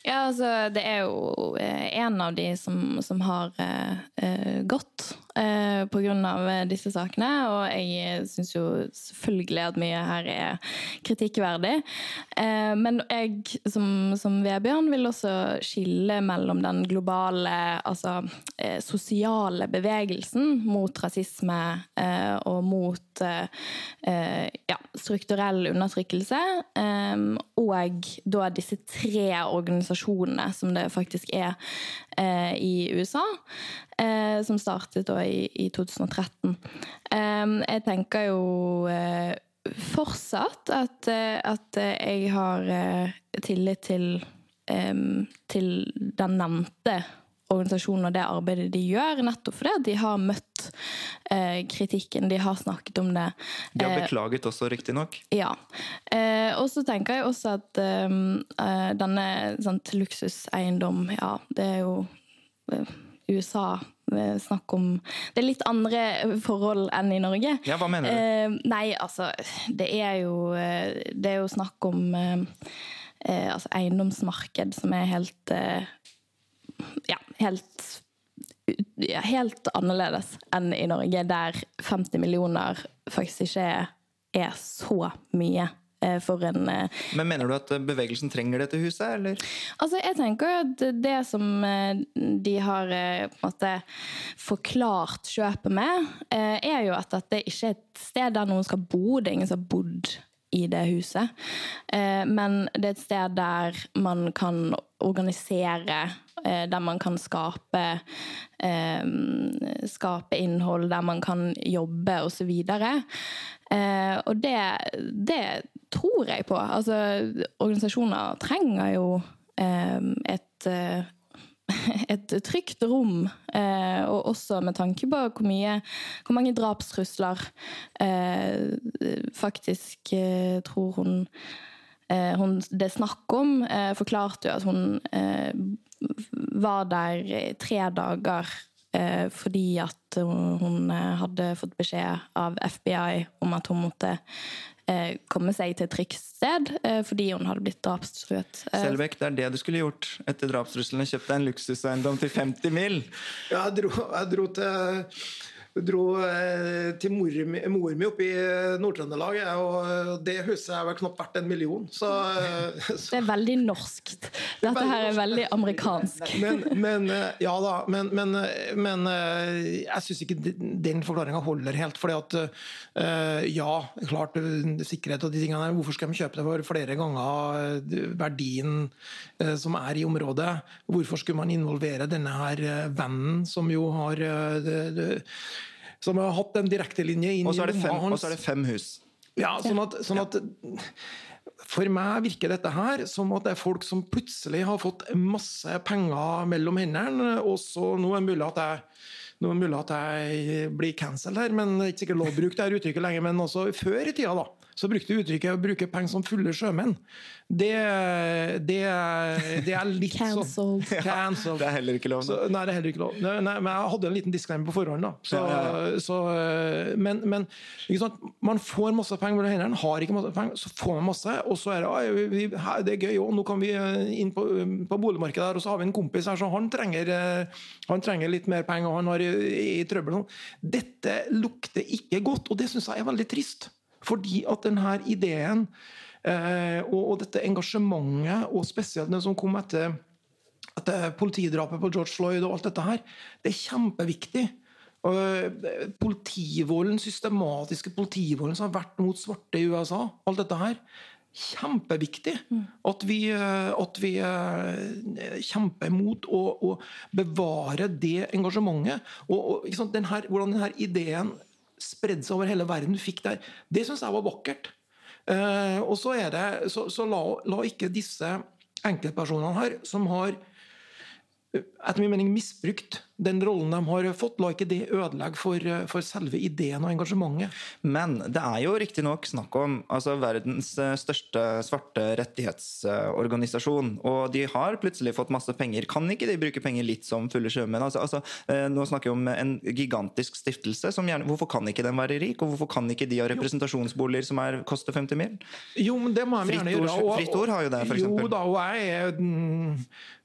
Ja, altså, det er jo eh, en av de som, som har eh, eh, gått eh, av eh, disse sakene, og jeg syns jo selvfølgelig at mye her er kritikkverdig. Eh, men jeg, som, som Vebjørn, vil også skille mellom den globale, altså eh, sosiale bevegelsen mot rasisme eh, og mot eh, eh, ja, strukturell undertrykkelse, eh, og da disse tre organisasjonene som det faktisk er eh, i USA, som startet da i, i 2013. Eh, jeg tenker jo fortsatt at, at jeg har tillit til, til den nevnte organisasjonen og det arbeidet de gjør, nettopp fordi de har møtt eh, kritikken, de har snakket om det. De har Eh, beklaget også, riktignok. ja. Eh, og så tenker jeg også at eh, eh, denne sant, luksuseiendom, ja, det er jo eh, USA snakk om Det er litt andre forhold enn i Norge. Ja, hva mener du? Eh, nei, altså, det er jo, det er jo snakk om eh, altså eiendomsmarked som er helt eh, Ja, helt ja, helt annerledes enn i Norge, der 50 millioner faktisk ikke er, så mye eh, for en eh, Men mener du at eh, bevegelsen trenger dette huset, eller? Altså, jeg tenker jo at det som de har måte forklart kjøpet med, er jo at dette ikke er et sted der noen skal bo. Det er ingen som har bodd i det huset. Men det er et sted der man kan organisere, der man kan skape eh, skape innhold, der man kan jobbe osv. Eh, og det, det tror jeg på. Altså, organisasjoner trenger jo eh, et eh, et trygt rom, eh, og også med tanke på hvor, mye, hvor mange drapstrusler eh, faktisk eh, tror hun, eh, hun Det er snakk om, eh, forklarte jo at hun eh, var der tre dager eh, fordi at hun eh, hadde fått beskjed av FBI om at hun måtte eh, komme seg til et trygt sted eh, fordi hun hadde blitt drapstruet. Eh, Selbekk, det er det du skulle gjort etter drapstruslene. Kjøpt deg en luksuseiendom til 50 mil! Ja, jeg dro, jeg dro til dro eh, til mor mor mi oppe i Nord-Trøndelag, og det huset er vel knapt verdt en million. Så, eh, så Det er veldig norskt. Dette her er veldig amerikansk. men, men eh, Ja da, men, men, eh, men eh, jeg syns ikke den forklaringa holder helt. fordi at eh, ja, klart eh, sikkerhet og de tingene der, hvorfor skal de kjøpe det for flere ganger eh, verdien eh, som er i området? Hvorfor skulle man involvere denne her eh, vennen som jo har eh, som har hatt en direktelinje inn i det fem, og så er det fem hus. ja, sånn at, sånn at For meg virker dette her som at det er folk som plutselig har fått masse penger mellom hendene, og så nå er det mulig at jeg nå er det mulig at jeg blir cancelled her, men det er ikke sikkert lov å bruke det her uttrykket lenger. Men også før i tida da, så brukte du uttrykket å bruke penger som fulle sjømenn. Det, det, det er litt sånn Cancelled. Det er heller ikke lov. Så, nei, det er heller ikke lov. Nei, nei, men jeg hadde en liten disclaimer på forhånd. da. Så, Ja, ja, så, men, men ikke sant? man får masse penger mellom hendene, har ikke masse penger, så får man masse, og så er det vi, vi, her, det er gøy, og nå kan vi øh, inn på, på boligmarkedet her, og så har vi en kompis her, så han trenger, øh, han trenger litt mer penger, og han har i, i trøbbel. Dette lukter ikke godt, og det syns jeg er veldig trist. Fordi at denne ideen eh, og, dette engasjementet, og spesielt det som kom etter etter politidrapet på George Floyd og alt dette her, det er kjempeviktig. Eh, Politivolden, systematiske politivolden som har vært mot svarte i USA, alt dette her, kjempeviktig at vi, eh, at vi kjemper mot å, å bevare det engasjementet. Og, og sant, den her, hvordan denne ideen spredde seg over hele verden, fikk der, det syns jeg var vakkert. Uh, og så er det, så, så la, la ikke disse enkeltpersonene her, som har etter min mening misbrukt den rollen de har fått. La ikke det ødelegge for, for selve ideen og engasjementet. Men det er jo riktignok snakk om altså, verdens eh, største svarte rettighetsorganisasjon. Og de har plutselig fått masse penger. Kan ikke de bruke penger litt som fulle sjømenn? Altså, altså, eh, nå snakker vi om en gigantisk stiftelse. Gjerne, hvorfor kan ikke den være rik? Og hvorfor kan ikke de ha representasjonsboliger som er, koster 50 mil? Jo, men det må de gjerne gjøre. Fritt ord har jo det, f.eks. Jo da, og jeg er mm,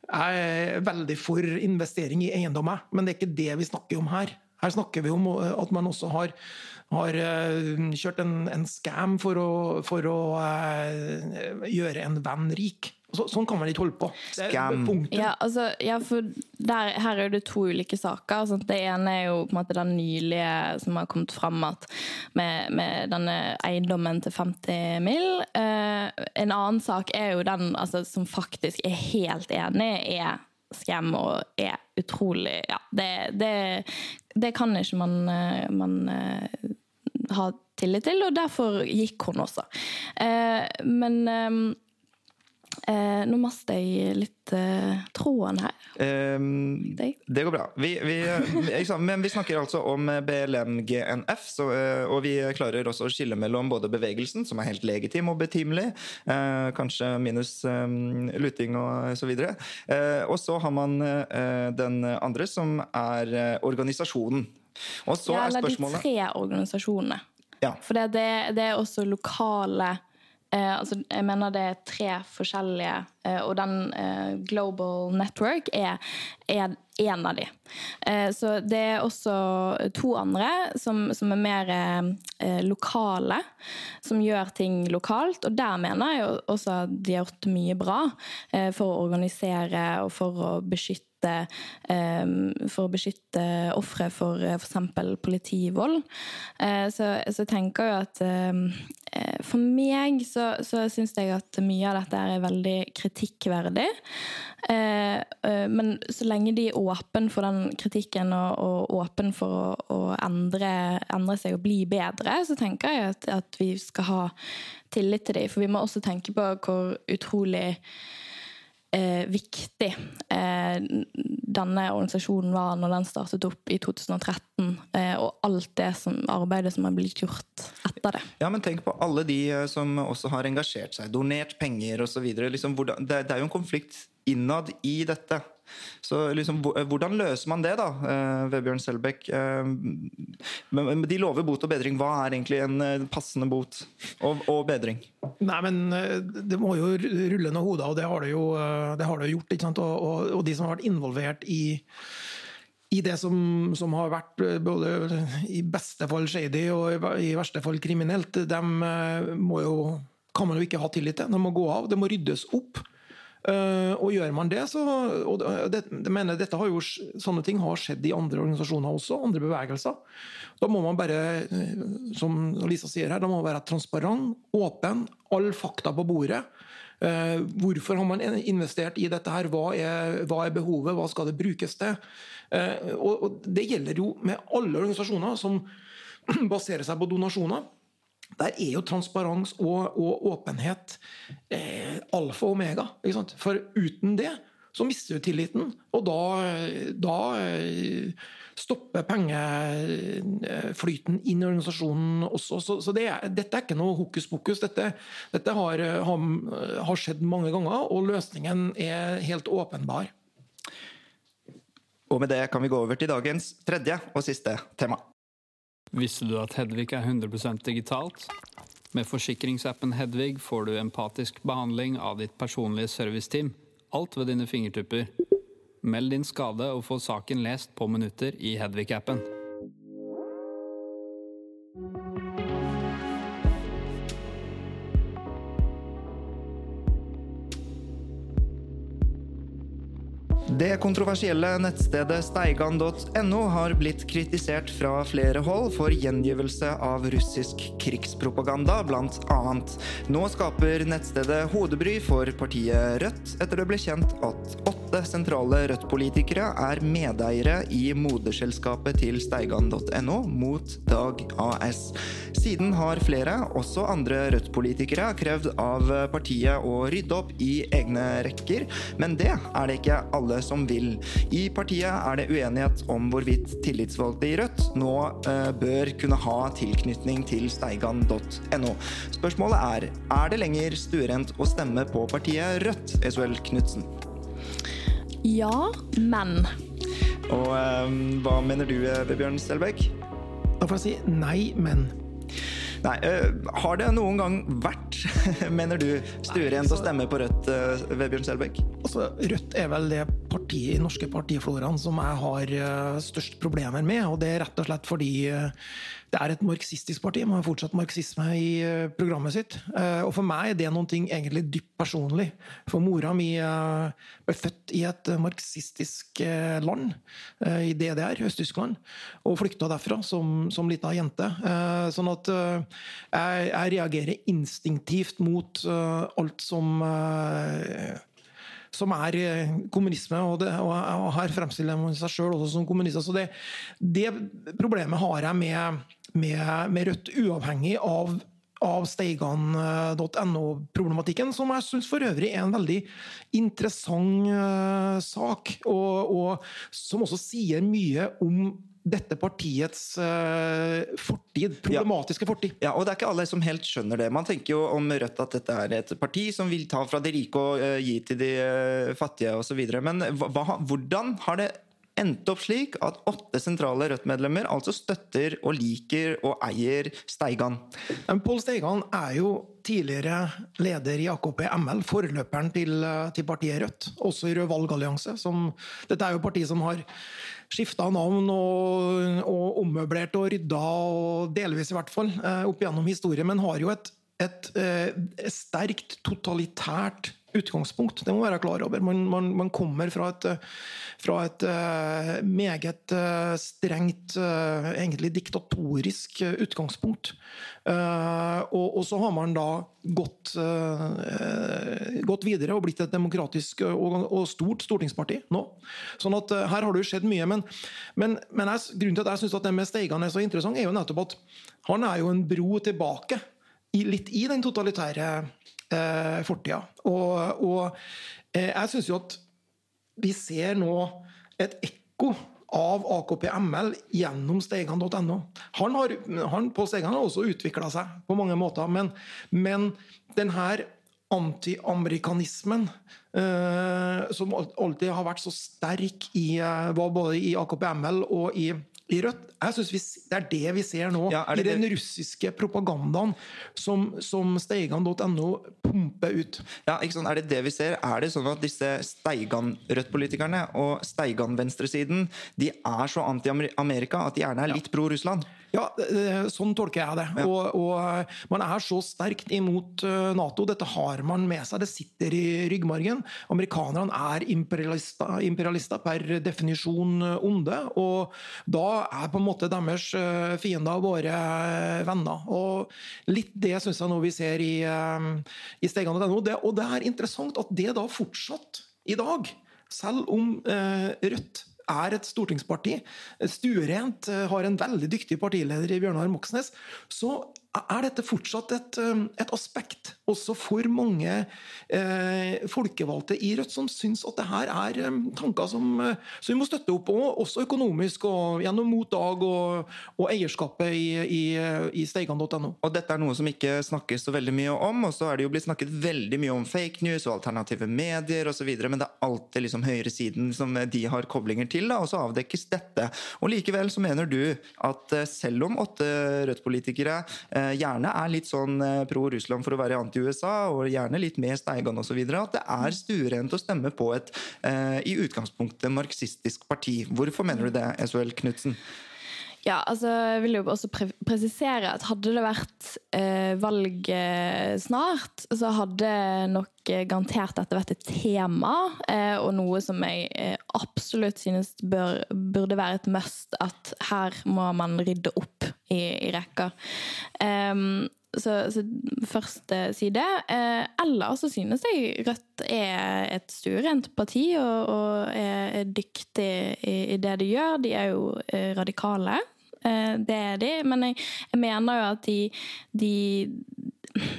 jeg er veldig for investering i eiendommer, men det er ikke det vi snakker om her. Her snakker vi om at man også har, har eh, kjørt en, en scam for å, for å uh, gjøre en venn rik. Så, sånn kan man ikke holde på. Skam. Ja, altså, ja, for der, her er det to ulike saker. Sant? Det ene er jo på en måte den nylige som har kommet fram at med, med denne eiendommen til 50 mill. Eh, en annen sak er jo den altså, som faktisk er helt enig, er skam og er utrolig Ja, det, det, det kan ikke man, eh, man uh, ha tillit til, og derfor gikk hun også. Eh, men um, Eh, nå mister jeg litt eh, tråden her. Um, det går bra. Vi, vi, liksom, men vi snakker altså om BLM-GNF, så, eh, og vi klarer også å skille mellom både bevegelsen, som er helt legitim og betimelig, eh, kanskje minus luting og så videre, eh, og så har man den andre, som er organisasjonen. Og så ja, eller de tre organisasjonene. Ja. For det, det er også lokale Eh, altså, jeg mener det er tre forskjellige, eh, og den eh, Global Network er, er en av de. Eh, så det er også to andre som, som er mer eh, lokale, som gjør ting lokalt. Og der mener jeg også at de har gjort mye bra eh, for å organisere og for å beskytte for å beskytte ofre for f.eks. politivold. Så jeg tenker jo at for meg så, så syns jeg at mye av dette er veldig kritikkverdig. Men så lenge de er åpne for den kritikken og, og åpne for å, å endre, endre, seg og bli bedre, så tenker jeg at, at vi skal ha tillit til dem. For vi må også tenke på hvor utrolig eh, viktig eh, denne organisasjonen var når den startet opp i 2013, eh, og alt det som, arbeidet som har blitt gjort etter det. Ja, men tenk på alle de eh, som også har engasjert seg, donert penger osv. Liksom, det, det er jo en konflikt innad i dette. Så liksom, hvordan løser man det, da, eh, Vebjørn Selbekk? Eh, de lover bot og bedring. Hva er egentlig en eh, passende bot og, og bedring? Nei, men Det må jo rulle noen hoder, og det har det jo, det har det gjort. ikke sant? Og, og, og, de som har vært involvert i i det som, som, har vært både i beste fall shady og i verste fall kriminelt, dem må jo, kan man jo ikke ha tillit til. De må gå av. Det må ryddes opp. Uh, og gjør man det, så og det, det mener, dette har jo, Sånne ting har skjedd i andre organisasjoner også, andre bevegelser. Da må man bare, eh, som Lisa sier her, da må man være transparent, åpen, all fakta på bordet. Uh, hvorfor har man investert i dette her? Hva er, hva er behovet? Hva skal det brukes til? Uh, og, og Det gjelder jo med alle organisasjoner som baserer seg på donasjoner. Der er jo transparens og, og åpenhet eh, alfa og omega. For uten det så mister du tilliten, og da, da eh, stopper pengeflyten inn i organisasjonen også. Så, så det er, dette er ikke noe hokus pokus. Dette, dette har, har, har skjedd mange ganger, og løsningen er helt åpenbar. Og med det kan vi gå over til dagens tredje og siste tema. Visste du at Hedvig er 100% digitalt? Med forsikringsappen Hedvig får du empatisk behandling av ditt personlige serviceteam. Alt ved dine fingertupper. Meld din skade og få saken lest på minutter i Hedvig-appen. Det kontroversielle nettstedet steigan.no har blitt kritisert fra flere hold for gjengivelse av russisk krigspropaganda, blant annet. Nå skaper nettstedet hodebry for partiet Rødt, etter det ble kjent at åtte sentrale Rødt-politikere er medeiere i moderselskapet til steigan.no mot Dag AS. Siden har flere, også andre Rødt-politikere, krevd av partiet å rydde opp i egne rekker, men det er det ikke alle som vil. I partiet er det uenighet om hvorvidt tillitsvalgte i Rødt nå eh, bør kunne ha tilknytning til steigan.no. Spørsmålet er er det lenger stuerent å stemme på partiet Rødt, Esuel Knutsen? Ja, men. Og eh, hva mener du, Vebjørn Selbekk? Da får jeg si nei, men. Nei, eh, Har det noen gang vært, mener du, stuerent å stemme på Rødt, ved Vebjørn Selbekk? Altså, Rødt er vel det partiet i norske partifloraen som jeg har eh, størst problemer med. Og det er rett og slett fordi eh, det er et marxistisk parti. Man har fortsatt marxisme i eh, programmet sitt. Eh, Og for meg er det noe egentlig dypt personlig. For mora mi eh, ble født i et marxistisk land, i DDR, Øst-Tyskland, og flykta derfra som, som lita jente. Sånn at jeg, jeg reagerer instinktivt mot alt som som er kommunisme, og, det, og, her fremstiller man seg sjøl også som kommunister. Så det, det problemet har jeg med, med, med Rødt, uavhengig av av steigan.no-problematikken, som jeg syns for øvrig er en veldig interessant eh, sak, og, og som også sier mye om dette partiets eh, fortid, problematiske fortid. Ja, og det er ikke alle som helt skjønner det. Man tenker jo om Rødt at dette er et parti som vil ta fra de rike og eh, gi til de eh, fattige osv. Men hva- hvordan har det endt opp slik at åtte sentrale Rødt-medlemmer altså støtter og liker og eier Steigan? Men Pål Steigan er jo tidligere leder i AKP ML, forløperen til, eh, til partiet Rødt, også i Rød valgallianse. Dette er jo partiet som har skifta navn og, og ommøblert og rydda, og delvis i hvert fall, eh, opp gjennom historien, men har jo et, et, et sterkt totalitært utgangspunkt. Det må man være klar over. Man, man, man kommer fra et, fra et eh, meget eh, strengt, eh, egentlig diktatorisk utgangspunkt. Og, og så har man da gått, gått videre og blitt et demokratisk og, og stort stortingsparti nå. Sånn at her har det jo skjedd mye. Men, men, men jeg, grunnen til at jeg syns det med Steigan er så interessant, er jo nettopp at han er jo en bro tilbake i, litt i den totalitære eh, fortida. Og, og eh, jeg syns jo at vi ser nå et ekko av AKP ML gjennom steigan.no. Han han, på Steigan har også utvikla seg på mange måter, men, men den her antiamerikanismen eh, som alltid har vært så sterk i, eh, både i AKP ML og i i Rødt, jeg synes vi, Det er det vi ser nå, Ja, det i den det- russiske propagandaen som, som steigan.no pumper ut. Ja, ikke sant? Er det det vi ser? Er det sånn at disse Steigan-Rødt-politikerne og Steigan-venstresiden de er så anti-Amerika at de gjerne er litt pro-Russland? Ja, eh, sånn tolker jeg det. Og, og eh, man er så sterkt imot eh, Nato. Dette har man med seg. Det sitter i ryggmargen. Amerikanerne er imperialister, imperialister per definisjon eh, onde. Og da er på en måte deres eh, fiender våre eh, venner. Og litt det syns jeg nå vi ser i, eh, i Steigan.no. Det- Og det er interessant at det da fortsatt i dag, selv om eh, Rødt er et stortingsparti, stuerent, eh, har en veldig dyktig partileder i Bjørnar Moxnes, så er dette fortsatt et, eh, et aspekt også for mange eh, folkevalgte i Rødt som syns at det her er eh, tanker som, eh, som vi må støtte opp på, også økonomisk og gjennom Motdag og, og eierskapet i, i, i steigan.no. Og dette er noe som ikke snakkes så veldig mye om, og så er det jo blitt snakket veldig mye om fake news og alternative medier osv., men det er alltid liksom høyresiden som de har koblinger til, da, og så avdekkes dette. Og likevel så mener du at eh, selv om åtte Rødt-politikere eh, gjerne er litt sånn eh, pro-Russland for å være anti-USA, og gjerne litt mer Steigan osv., at det er stuerent å stemme på et eh, i utgangspunktet marxistisk parti. Hvorfor mener du det, SHL Knutsen? Ja, altså jeg vil jo også pre presisere at hadde det vært eh, valg eh, snart, så hadde nok eh, garantert dette vært et tema, eh, og noe som jeg eh, absolutt synes bør, burde være et must, at her må man rydde opp i, i rekka. Um, så, så først eh, si det. Eh, eller så synes jeg Rødt er et stuerent parti og, og er dyktig i, i det de gjør. De er jo eh, radikale. Eh, det er de. Men jeg, jeg mener jo at de, de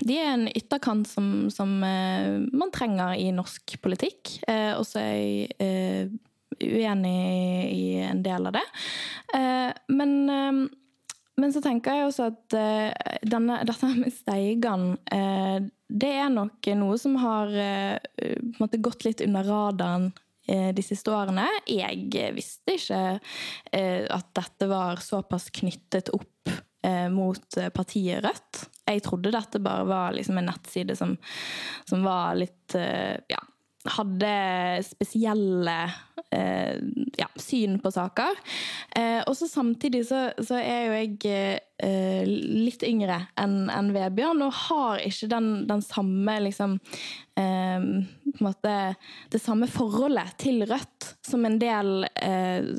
de er en ytterkant som, som uh, man trenger i norsk politikk. Uh, og så er jeg uh, uenig i en del av det. men, men så tenker jeg også at denne, dette med Steigan det er nok noe som har måte, gått litt under radaren de siste årene. Jeg visste ikke at dette var såpass knyttet opp mot partiet Rødt jeg trodde dette bare var liksom en nettside som, som var litt ja, hadde spesielle eh, ja, syn på saker. Eh, og så samtidig så, så, er jo jeg litt yngre enn en Vebjørn og har ikke den, den samme liksom en måte Det samme forholdet til Rødt som en del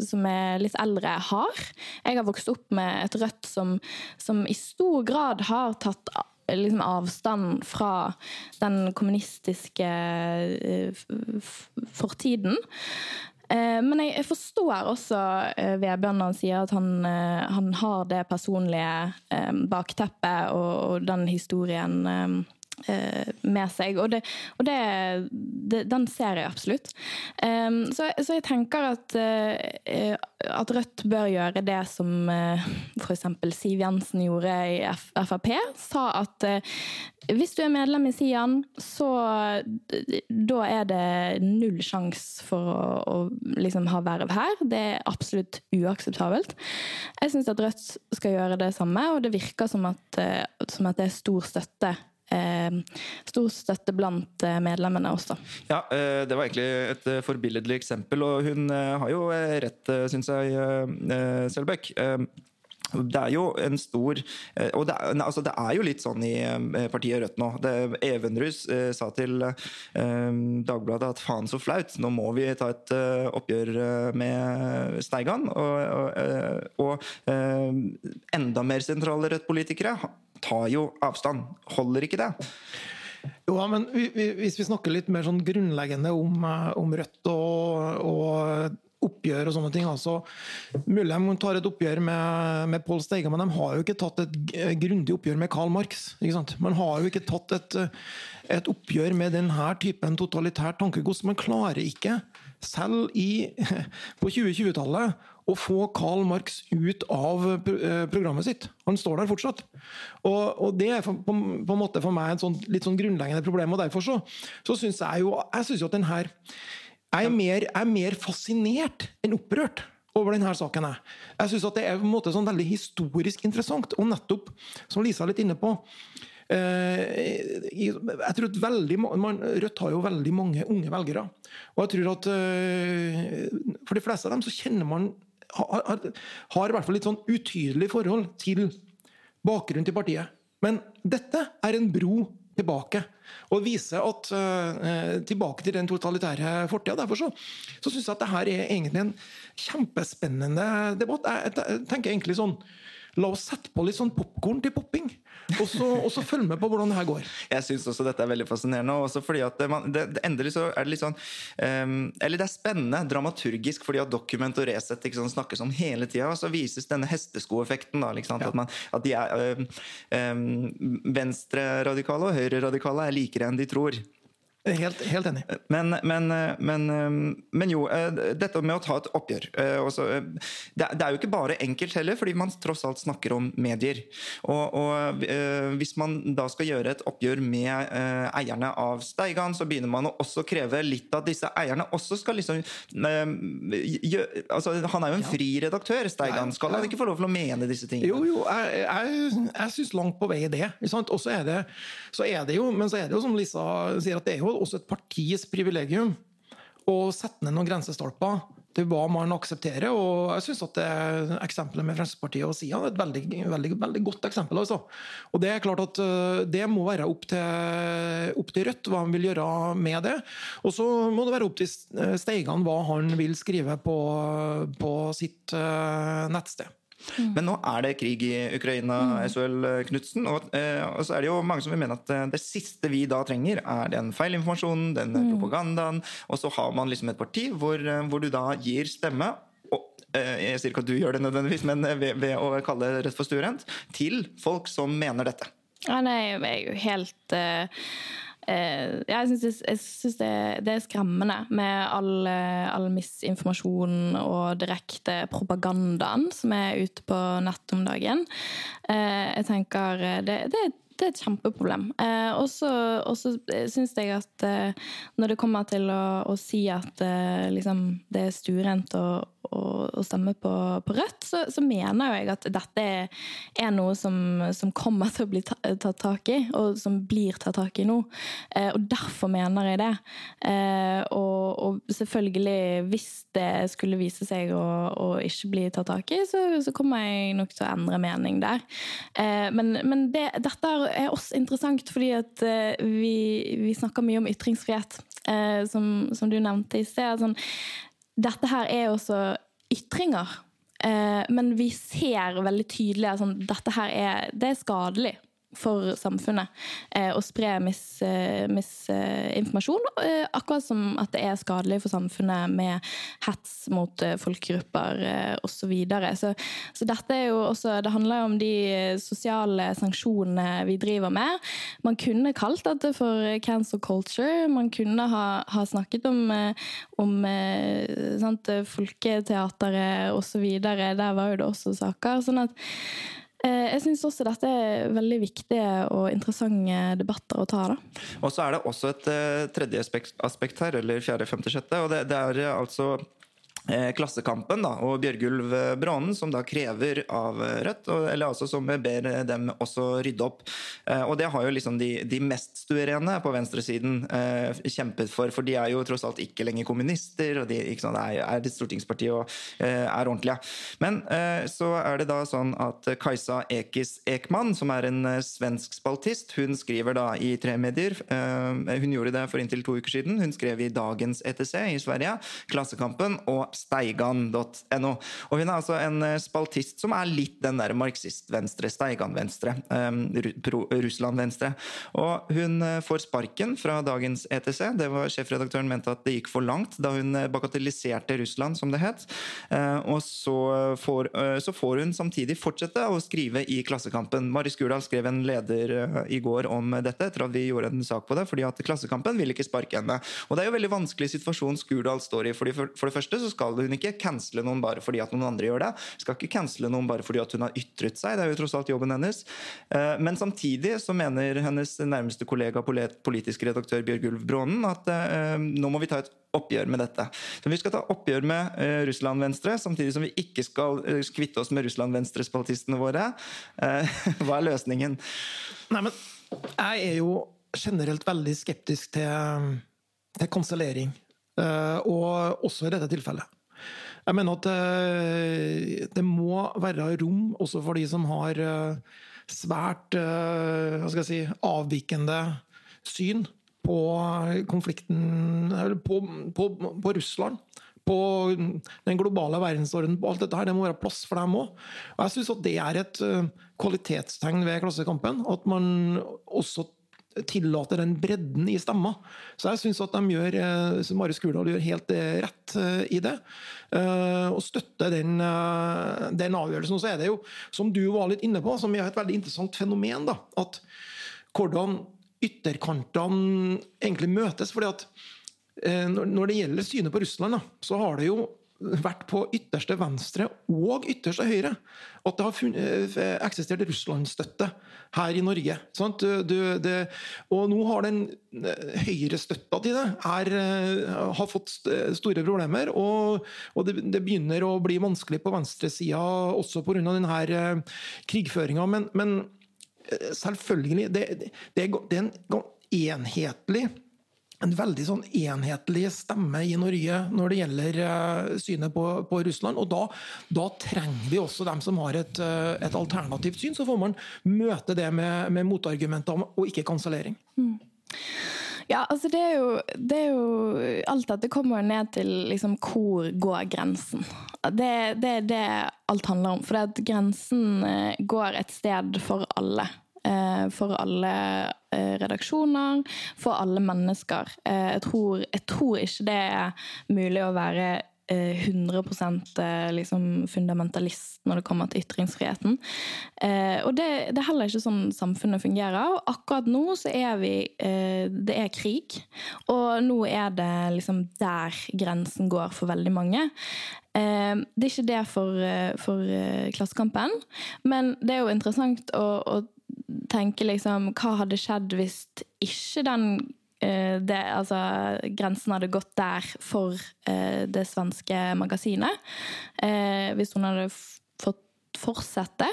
som er litt eldre, har. Jeg har vokst opp med et Rødt som, som i stor grad har tatt liksom avstand fra den kommunistiske eh, fortiden. Eh, men jeg forstår også eh, Vebjørn når han sier at han, han har det personlige bakteppet og den historien med seg. Og, det, og det, det, den ser jeg absolutt. Um, så, så, jeg tenker at, uh, at Rødt bør gjøre det som uh, f.eks. Siv Jensen gjorde i F Frp. Sa at uh, hvis du er medlem i Sian, så da er det null sjanse for å, å liksom ha verv her. Det er absolutt uakseptabelt. Jeg syns at Rødt skal gjøre det samme, og det virker som at, som at det er stor støtte eh, stor støtte blant eh, medlemmene også. Ja, eh, det var egentlig et eh, forbilledlig eksempel, og hun har jo rett, syns jeg, Selbekk det er jo en stor Og det altså det er, jo litt sånn i partiet Rødt nå. Det, Evenrus eh, sa til eh, Dagbladet at faen så flaut, nå må vi ta et eh, oppgjør med Steigan. Og, og, og enda mer sentrale Rødt-politikere tar jo avstand. Holder ikke det? Jo, men Hvis vi snakker litt mer sånn grunnleggende om, eh, om Rødt og, og, oppgjør og sånne ting altså, Mulig de tar et oppgjør med, med Pål Steiga, men de har jo ikke tatt et grundig oppgjør med Karl Marx. ikke sant? Man har jo ikke tatt et, et oppgjør med denne typen totalitært tankegods. Man klarer ikke, selv i, på 2020-tallet, å få Karl Marx ut av eh, programmet sitt. Han står der fortsatt. Og, og det er på, på, en måte for meg et sånt, litt sånn grunnleggende problem. og Derfor så, så syns jeg jo jeg synes jo at den her jeg er, mer, jeg er mer fascinert enn opprørt over denne saken. Jeg syns det er på en måte sånn veldig historisk interessant. Og nettopp, som Lisa er litt inne på eh, jeg tror at veldig, man, Rødt har jo veldig mange unge velgere. Og jeg tror at eh, for de fleste av dem så kjenner man har, har, i hvert fall litt sånn utydelig forhold til bakgrunnen til partiet. Men dette er en bro tilbake. Og vise at uh, tilbake til den totalitære fortida. Derfor så, så syns jeg at det her er egentlig en kjempespennende debatt. Jeg, jeg, tenker egentlig sånn La oss sette på litt sånn popkorn til popping, og så, og så følge med på hvordan det her går. Jeg syns også dette er veldig fascinerende. Også fordi at man, det, det, endelig så er det litt sånn um, Eller det er spennende dramaturgisk fordi at Document og Resett sånn, snakkes om hele tida. Og så vises denne hesteskoeffekten. da, ja. at, man, at, de er um, um, Venstreradikale og høyreradikale er likere enn de tror. Helt, helt enig. Men, men, men, men, jo, eh, dette med å ta et oppgjør eh, også, eh, det, er jo ikke bare enkelt heller, fordi man tross alt snakker om medier. Og, og Hvis man da skal gjøre et oppgjør med eierne av Steigan, så begynner man å også kreve litt at disse eierne også skal liksom altså, Han er jo en fri redaktør, Steigan. Skal han ikke få lov til å mene disse tingene? Jo, jo, jeg, jeg, jeg syns langt på vei det. Og så er det, så er det jo, men så er det jo som Lisa sier, at det er jo også et partis privilegium å sette ned noen grensestolper til hva man aksepterer. og jeg synes at det Eksempelet med Fremskrittspartiet og SIA er et veldig, veldig, veldig godt eksempel. Altså. Og Det er klart at eh, det må være opp til, opp til Rødt hva han vil gjøre med det. Og så må det være opp til Steigan hva han vil skrive på, på sitt uh, nettsted. Mm. Men nå er det krig i Ukraina, mm. SHL Knutsen. Og, eh, og, så er det jo mange som vil mene at eh, det siste vi da trenger, er den feilinformasjonen, den mm. propagandaen. Og så har man liksom et parti hvor, eh, hvor du da gir stemme eh, jeg sier ikke at du gjør det nødvendigvis, men ved, ved å kalle det rett for stuerent, til folk som mener dette? Ja, nei, jeg er jo helt uh, Syns, jeg syns det, det, er skremmende med all, all misinformasjon og direkte propagandaen som er ute på nett om dagen. Uh, jeg tenker det, det det er et kjempeproblem. Eh, og så syns jeg at eh, når det kommer til å, å si at eh, liksom, det er stuerent og, å, stemme på, på Rødt, så, så, mener jeg at dette er noe som, som kommer til å bli tatt tak i, og som blir tatt tak i nå. Eh, og derfor mener jeg det. Eh, og, og, selvfølgelig, hvis det skulle vise seg å, å ikke bli tatt tak i, så, så, kommer jeg nok til å endre mening der. Eh, men, men det, dette er også interessant, fordi at eh, vi, vi snakker mye om ytringsfrihet, eh, som, som, du nevnte i sted. Sånn, dette her er også ytringer. Eh, men vi ser veldig tydelig at sånn, dette her er, det er skadelig for samfunnet eh, å spre misinformasjon. Mis, eh, eh, akkurat som at det er skadelig for samfunnet med hets mot eh, folkegrupper eh, osv. Så, videre. så Så dette er jo også Det handler jo om de sosiale sanksjonene vi driver med. Man kunne kalt dette for cancel culture. Man kunne ha, ha snakket om, eh, om sant, folketeateret osv. Der var jo det også saker. sånn at Eh, jeg syns også dette er veldig viktige og interessante debatter å ta. Da. Og så er det også et uh, tredje aspekt her, eller fjerde, femte, sjette. og det, det er altså Eh, Klassekampen da, og Bjørgulv Brånen, som da krever av Rødt, eller altså som ber dem også rydde opp. Eh, og det har jo liksom de, de mest stuerene på venstresiden eh, kjempet for, for de er jo tross alt ikke lenger kommunister, og de sant, er, er et stortingsparti og eh, er ordentlige. Men eh, så er det da sånn at Kajsa Ekis Ekman, som er en eh, svensk spaltist, hun skriver da i tre medier. hun gjorde det for inntil to uker siden. Hun skrev i Dagens ETC i Sverige, Klassekampen og steigan.no. Og hun er altså en eh, spaltist som er litt den der marxist-venstre, Steigan-venstre, um, Russland-venstre. Og hun eh, får sparken fra dagens ETC. Det var Sjefredaktøren mente at det gikk for langt da hun eh, bagatelliserte Russland, som det het. Og så får, så får, hun samtidig fortsette å skrive i Klassekampen. Mari Skurdal skrev en leder i går om dette, etter at vi gjorde en sak på det, fordi at Klassekampen ville ikke sparke henne. Og det er jo en veldig vanskelig situasjon Skurdal står i. fordi for, for det første så skal skal hun ikke cancele noen bare fordi at noen andre gjør det. Skal ikke cancele noen bare fordi at hun har ytret seg, det er jo tross alt jobben hennes. Eh, men samtidig så mener hennes nærmeste kollega politisk redaktør Bjørg Ulv Brånen at eh, nå må vi ta et oppgjør med dette. Så Vi skal ta oppgjør med uh, Russland Venstre, samtidig som vi ikke skal kvitte oss med Russland Venstre-spaltistene våre. Hva er løsningen? Nei, men Jeg er jo generelt veldig skeptisk til, til kansellering. Og også i dette tilfellet. Jeg mener at eh, det må være rom også for de som har eh, svært eh, hva skal jeg si, avvikende syn på konflikten på, på, på Russland på den globale verdensordenen, på alt dette her. Det må være plass for dem òg. Jeg syns det er et kvalitetstegn ved Klassekampen. At man også tillater den bredden i stemma. Så jeg syns at de gjør, eh, som Mari Skurdal gjør helt eh, rett eh, i det. Og støtter den, den avgjørelsen. Så er det jo, som du var litt inne på, som er et veldig interessant fenomen, da, at hvordan ytterkantene egentlig møtes. fordi at når det gjelder synet på Russland, da, så har det jo vært på ytterste venstre og ytterste høyre at det har eh, eksistert Russland-støtte her i Norge. Du, det, og nå har den eh, høyrestøtta til det er, eh, har fått store problemer. Og, og det, det, begynner å bli vanskelig på venstresida også pga. denne krigføringa. Men, men, selvfølgelig det, det er en enhetlig en veldig sånn enhetlig stemme i Norge når det gjelder uh, synet på, på, Russland. Og da, da, trenger vi også dem som har et, uh, et, alternativt syn. Så får man møte det med, med motargumenter og ikke kansellering. Mm. Ja, altså det er, jo, det er jo Alt dette kommer ned til liksom hvor går grensen. Det, det er det alt handler om. For grensen eh, går et sted for alle. Eh, for alle eh, redaksjoner, for alle mennesker. Eh, jeg tror, jeg tror ikke det er mulig å være eh, 100 eh, liksom fundamentalist når det kommer til ytringsfriheten. Og det, det, er heller ikke sånn samfunnet fungerer. Og akkurat nå så er vi Det er krig. Og nå er det liksom der grensen går for veldig mange. Det er ikke det for, for Klassekampen, men det er jo interessant å, å tenke liksom Hva hadde skjedd hvis ikke den Eh, det, altså, grensen hadde gått der for eh, det svenske magasinet. Eh, hvis hun hadde fått fortsette.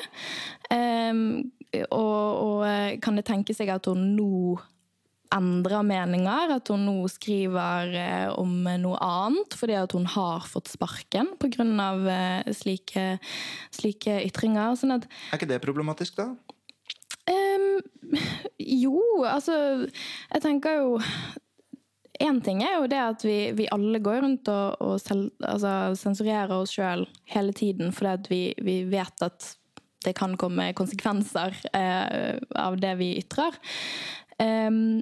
Og, og, kan det tenke seg at hun nå endrer meninger? At hun nå skriver om noe annet fordi at hun har fått sparken pga. Slike, slike ytringer? Sånn at, er ikke det problematisk, da? Um, jo, altså Jeg tenker jo Én ting er jo det at vi, vi alle går rundt og, og selv, altså, sensurerer oss sjøl hele tiden fordi vi, vi, vet at det kan komme konsekvenser eh, av det vi ytrer. Um,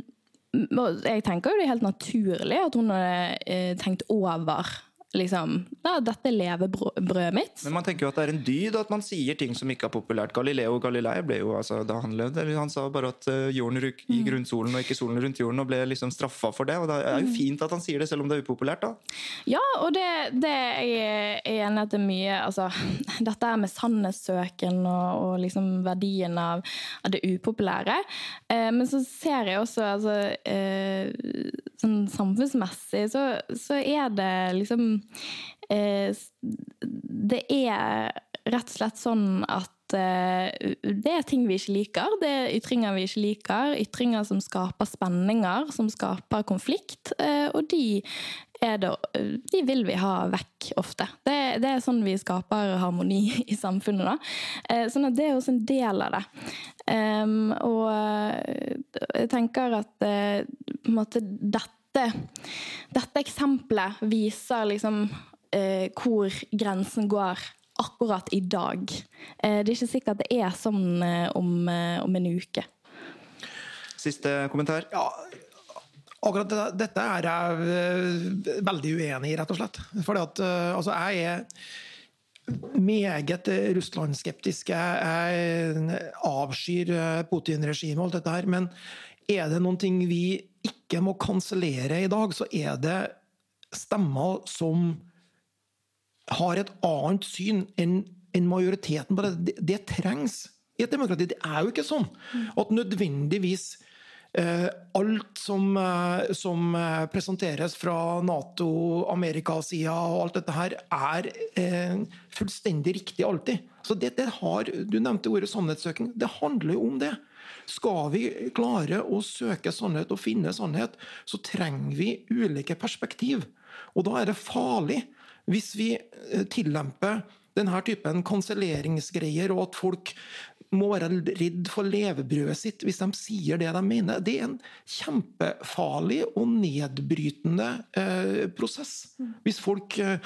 jeg tenker jo det er helt naturlig at hun har eh, tenkt over liksom ja, 'Dette er levebrødet mitt'. Men man tenker jo at det er en dyd at man sier ting som ikke er populært. Galileo Galilei ble jo, altså, da han levde, han sa bare at uh, jorden gikk mm. rundt solen og ikke solen rundt jorden, og ble liksom straffa for det. og Det er jo mm. fint at han sier det, selv om det er upopulært. da. Ja, og det, det jeg er enig at det er mye altså, Dette med sannhetssøken og, og liksom verdien av, av det upopulære. Eh, men så ser jeg også altså, eh, sånn samfunnsmessig så, så er det liksom Eh, det er rett og slett sånn at eh, det er ting vi ikke liker. Det er ytringer vi ikke liker. Ytringer som skaper spenninger, som skaper konflikt. Eh, og de, det, de vil vi ha vekk ofte. Det, det, er sånn vi skaper harmoni i samfunnet. Da. Sånn at det er også en del av det. Og jeg tenker at på en måte dette, dette eksempelet viser liksom eh, hvor grensen går akkurat i dag. Eh, det er ikke sikkert det er sånn eh, om, eh, om, en uke. Siste kommentar? Ja, akkurat dette er jeg eh, veldig uenig i, rett og slett. Fordi at eh, altså, jeg er meget russlandsskeptisk. Jeg avskyr Putin-regimet og alt dette her. Men er det noen ting vi ikke må kansellere i dag, så er det stemmer som har et annet syn enn en majoriteten på det. det. Det trengs i et demokrati. Det er jo ikke sånn at nødvendigvis eh, alt som, eh, som eh, presenteres fra Nato, Amerikasida og alt dette her, er fullstendig riktig alltid. Så det, det har, Du nevnte ordet sannhetssøking. Det handler jo om det. Skal vi klare å søke sannhet og finne sannhet, så trenger vi ulike perspektiv. Og da er det farlig hvis vi eh, tillemper denne typen kanselleringsgreier, og at folk må være redd for levebrødet sitt hvis de sier det de mener. Det er en kjempefarlig og nedbrytende eh, prosess. Hvis folk, eh,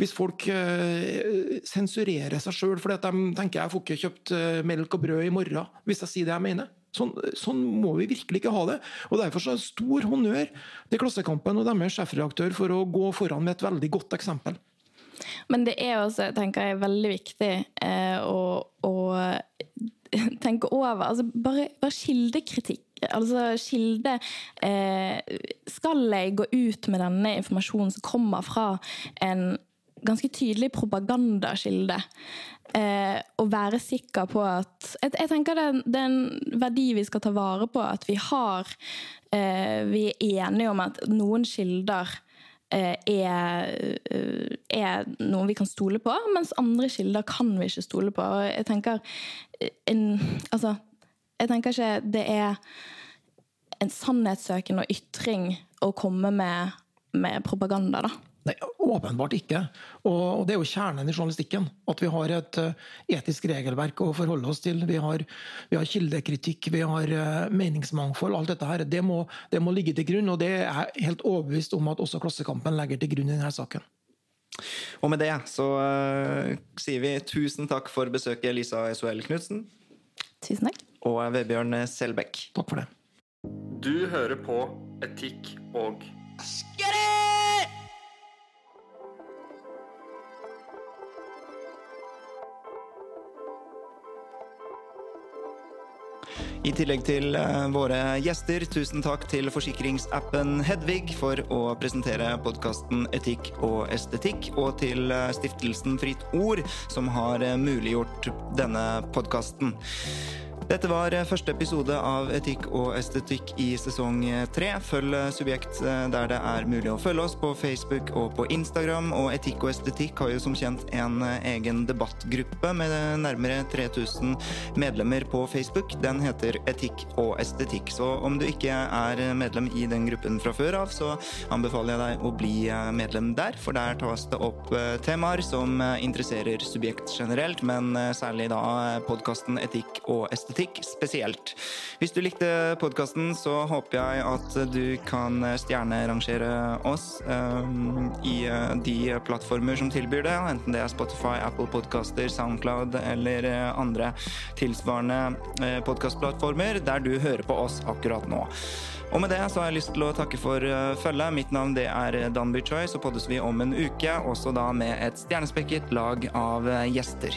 hvis folk eh, sensurerer seg sjøl fordi at de tenker jeg får ikke kjøpt eh, melk og brød i morgen hvis jeg sier det jeg mener. Sånn, sånn, må vi virkelig ikke ha det. Og Derfor så er det stor honnør til Klassekampen og deres sjefredaktør for å gå foran med et veldig godt eksempel. Men det er også, tenker jeg, veldig viktig eh, å, å, tenke over altså bare, bare kildekritikk. Altså kilde eh, Skal jeg gå ut med denne informasjonen som kommer fra en ganske tydelig propagandakilde? eh, å være sikker på at Jeg, jeg tenker det, det, er en verdi vi skal ta vare på. At vi har eh, Vi er enige om at noen kilder er, eh, er noe vi kan stole på, mens andre kilder kan vi ikke stole på. Og jeg tenker en, Altså, jeg tenker ikke det er en sannhetssøkende ytring å komme med, med propaganda, da. Nei, Åpenbart ikke. Og Det er jo kjernen i journalistikken. At vi har et eh, etisk regelverk å forholde oss til. Vi har, vi har kildekritikk, vi har eh, meningsmangfold. Alt dette her, det må, det må, ligge til grunn. Og det er jeg helt overbevist om at også Klassekampen legger til grunn i denne saken. Og med det så uh, sier vi tusen takk for besøket, Lisa Esuel Knutsen. Tusen takk. Og Vebjørn Selbekk. Takk for det. Du hører på Etikk og I tillegg til eh, våre gjester, tusen takk til forsikringsappen Hedvig for å presentere podkasten Etikk og estetikk, og til eh, stiftelsen Fritt Ord, som har eh, muliggjort denne podkasten. Dette var første episode av Etikk og estetikk i sesong tre. Følg Subjekt der det er mulig å følge oss på Facebook og på Instagram. Og Etikk og estetikk har jo som kjent en egen debattgruppe med nærmere 3000 medlemmer på Facebook. Den heter Etikk og estetikk. Så om du ikke er medlem i den gruppen fra før av, så anbefaler jeg deg å bli medlem der, for der tas det opp temaer som interesserer subjekt generelt, men særlig da podkasten Etikk og estetikk spesielt. Hvis du likte podkasten, så håper jeg at du kan stjernerangere oss um, i de plattformer som tilbyr det, enten det er Spotify, Apple Podcaster, Soundcloud eller andre tilsvarende podkastplattformer der du hører på oss akkurat nå. Og med det så har jeg lyst til å takke for følget. Mitt navn det er Danby Choi, så poddes vi om en uke, også da med et stjernespekket lag av gjester.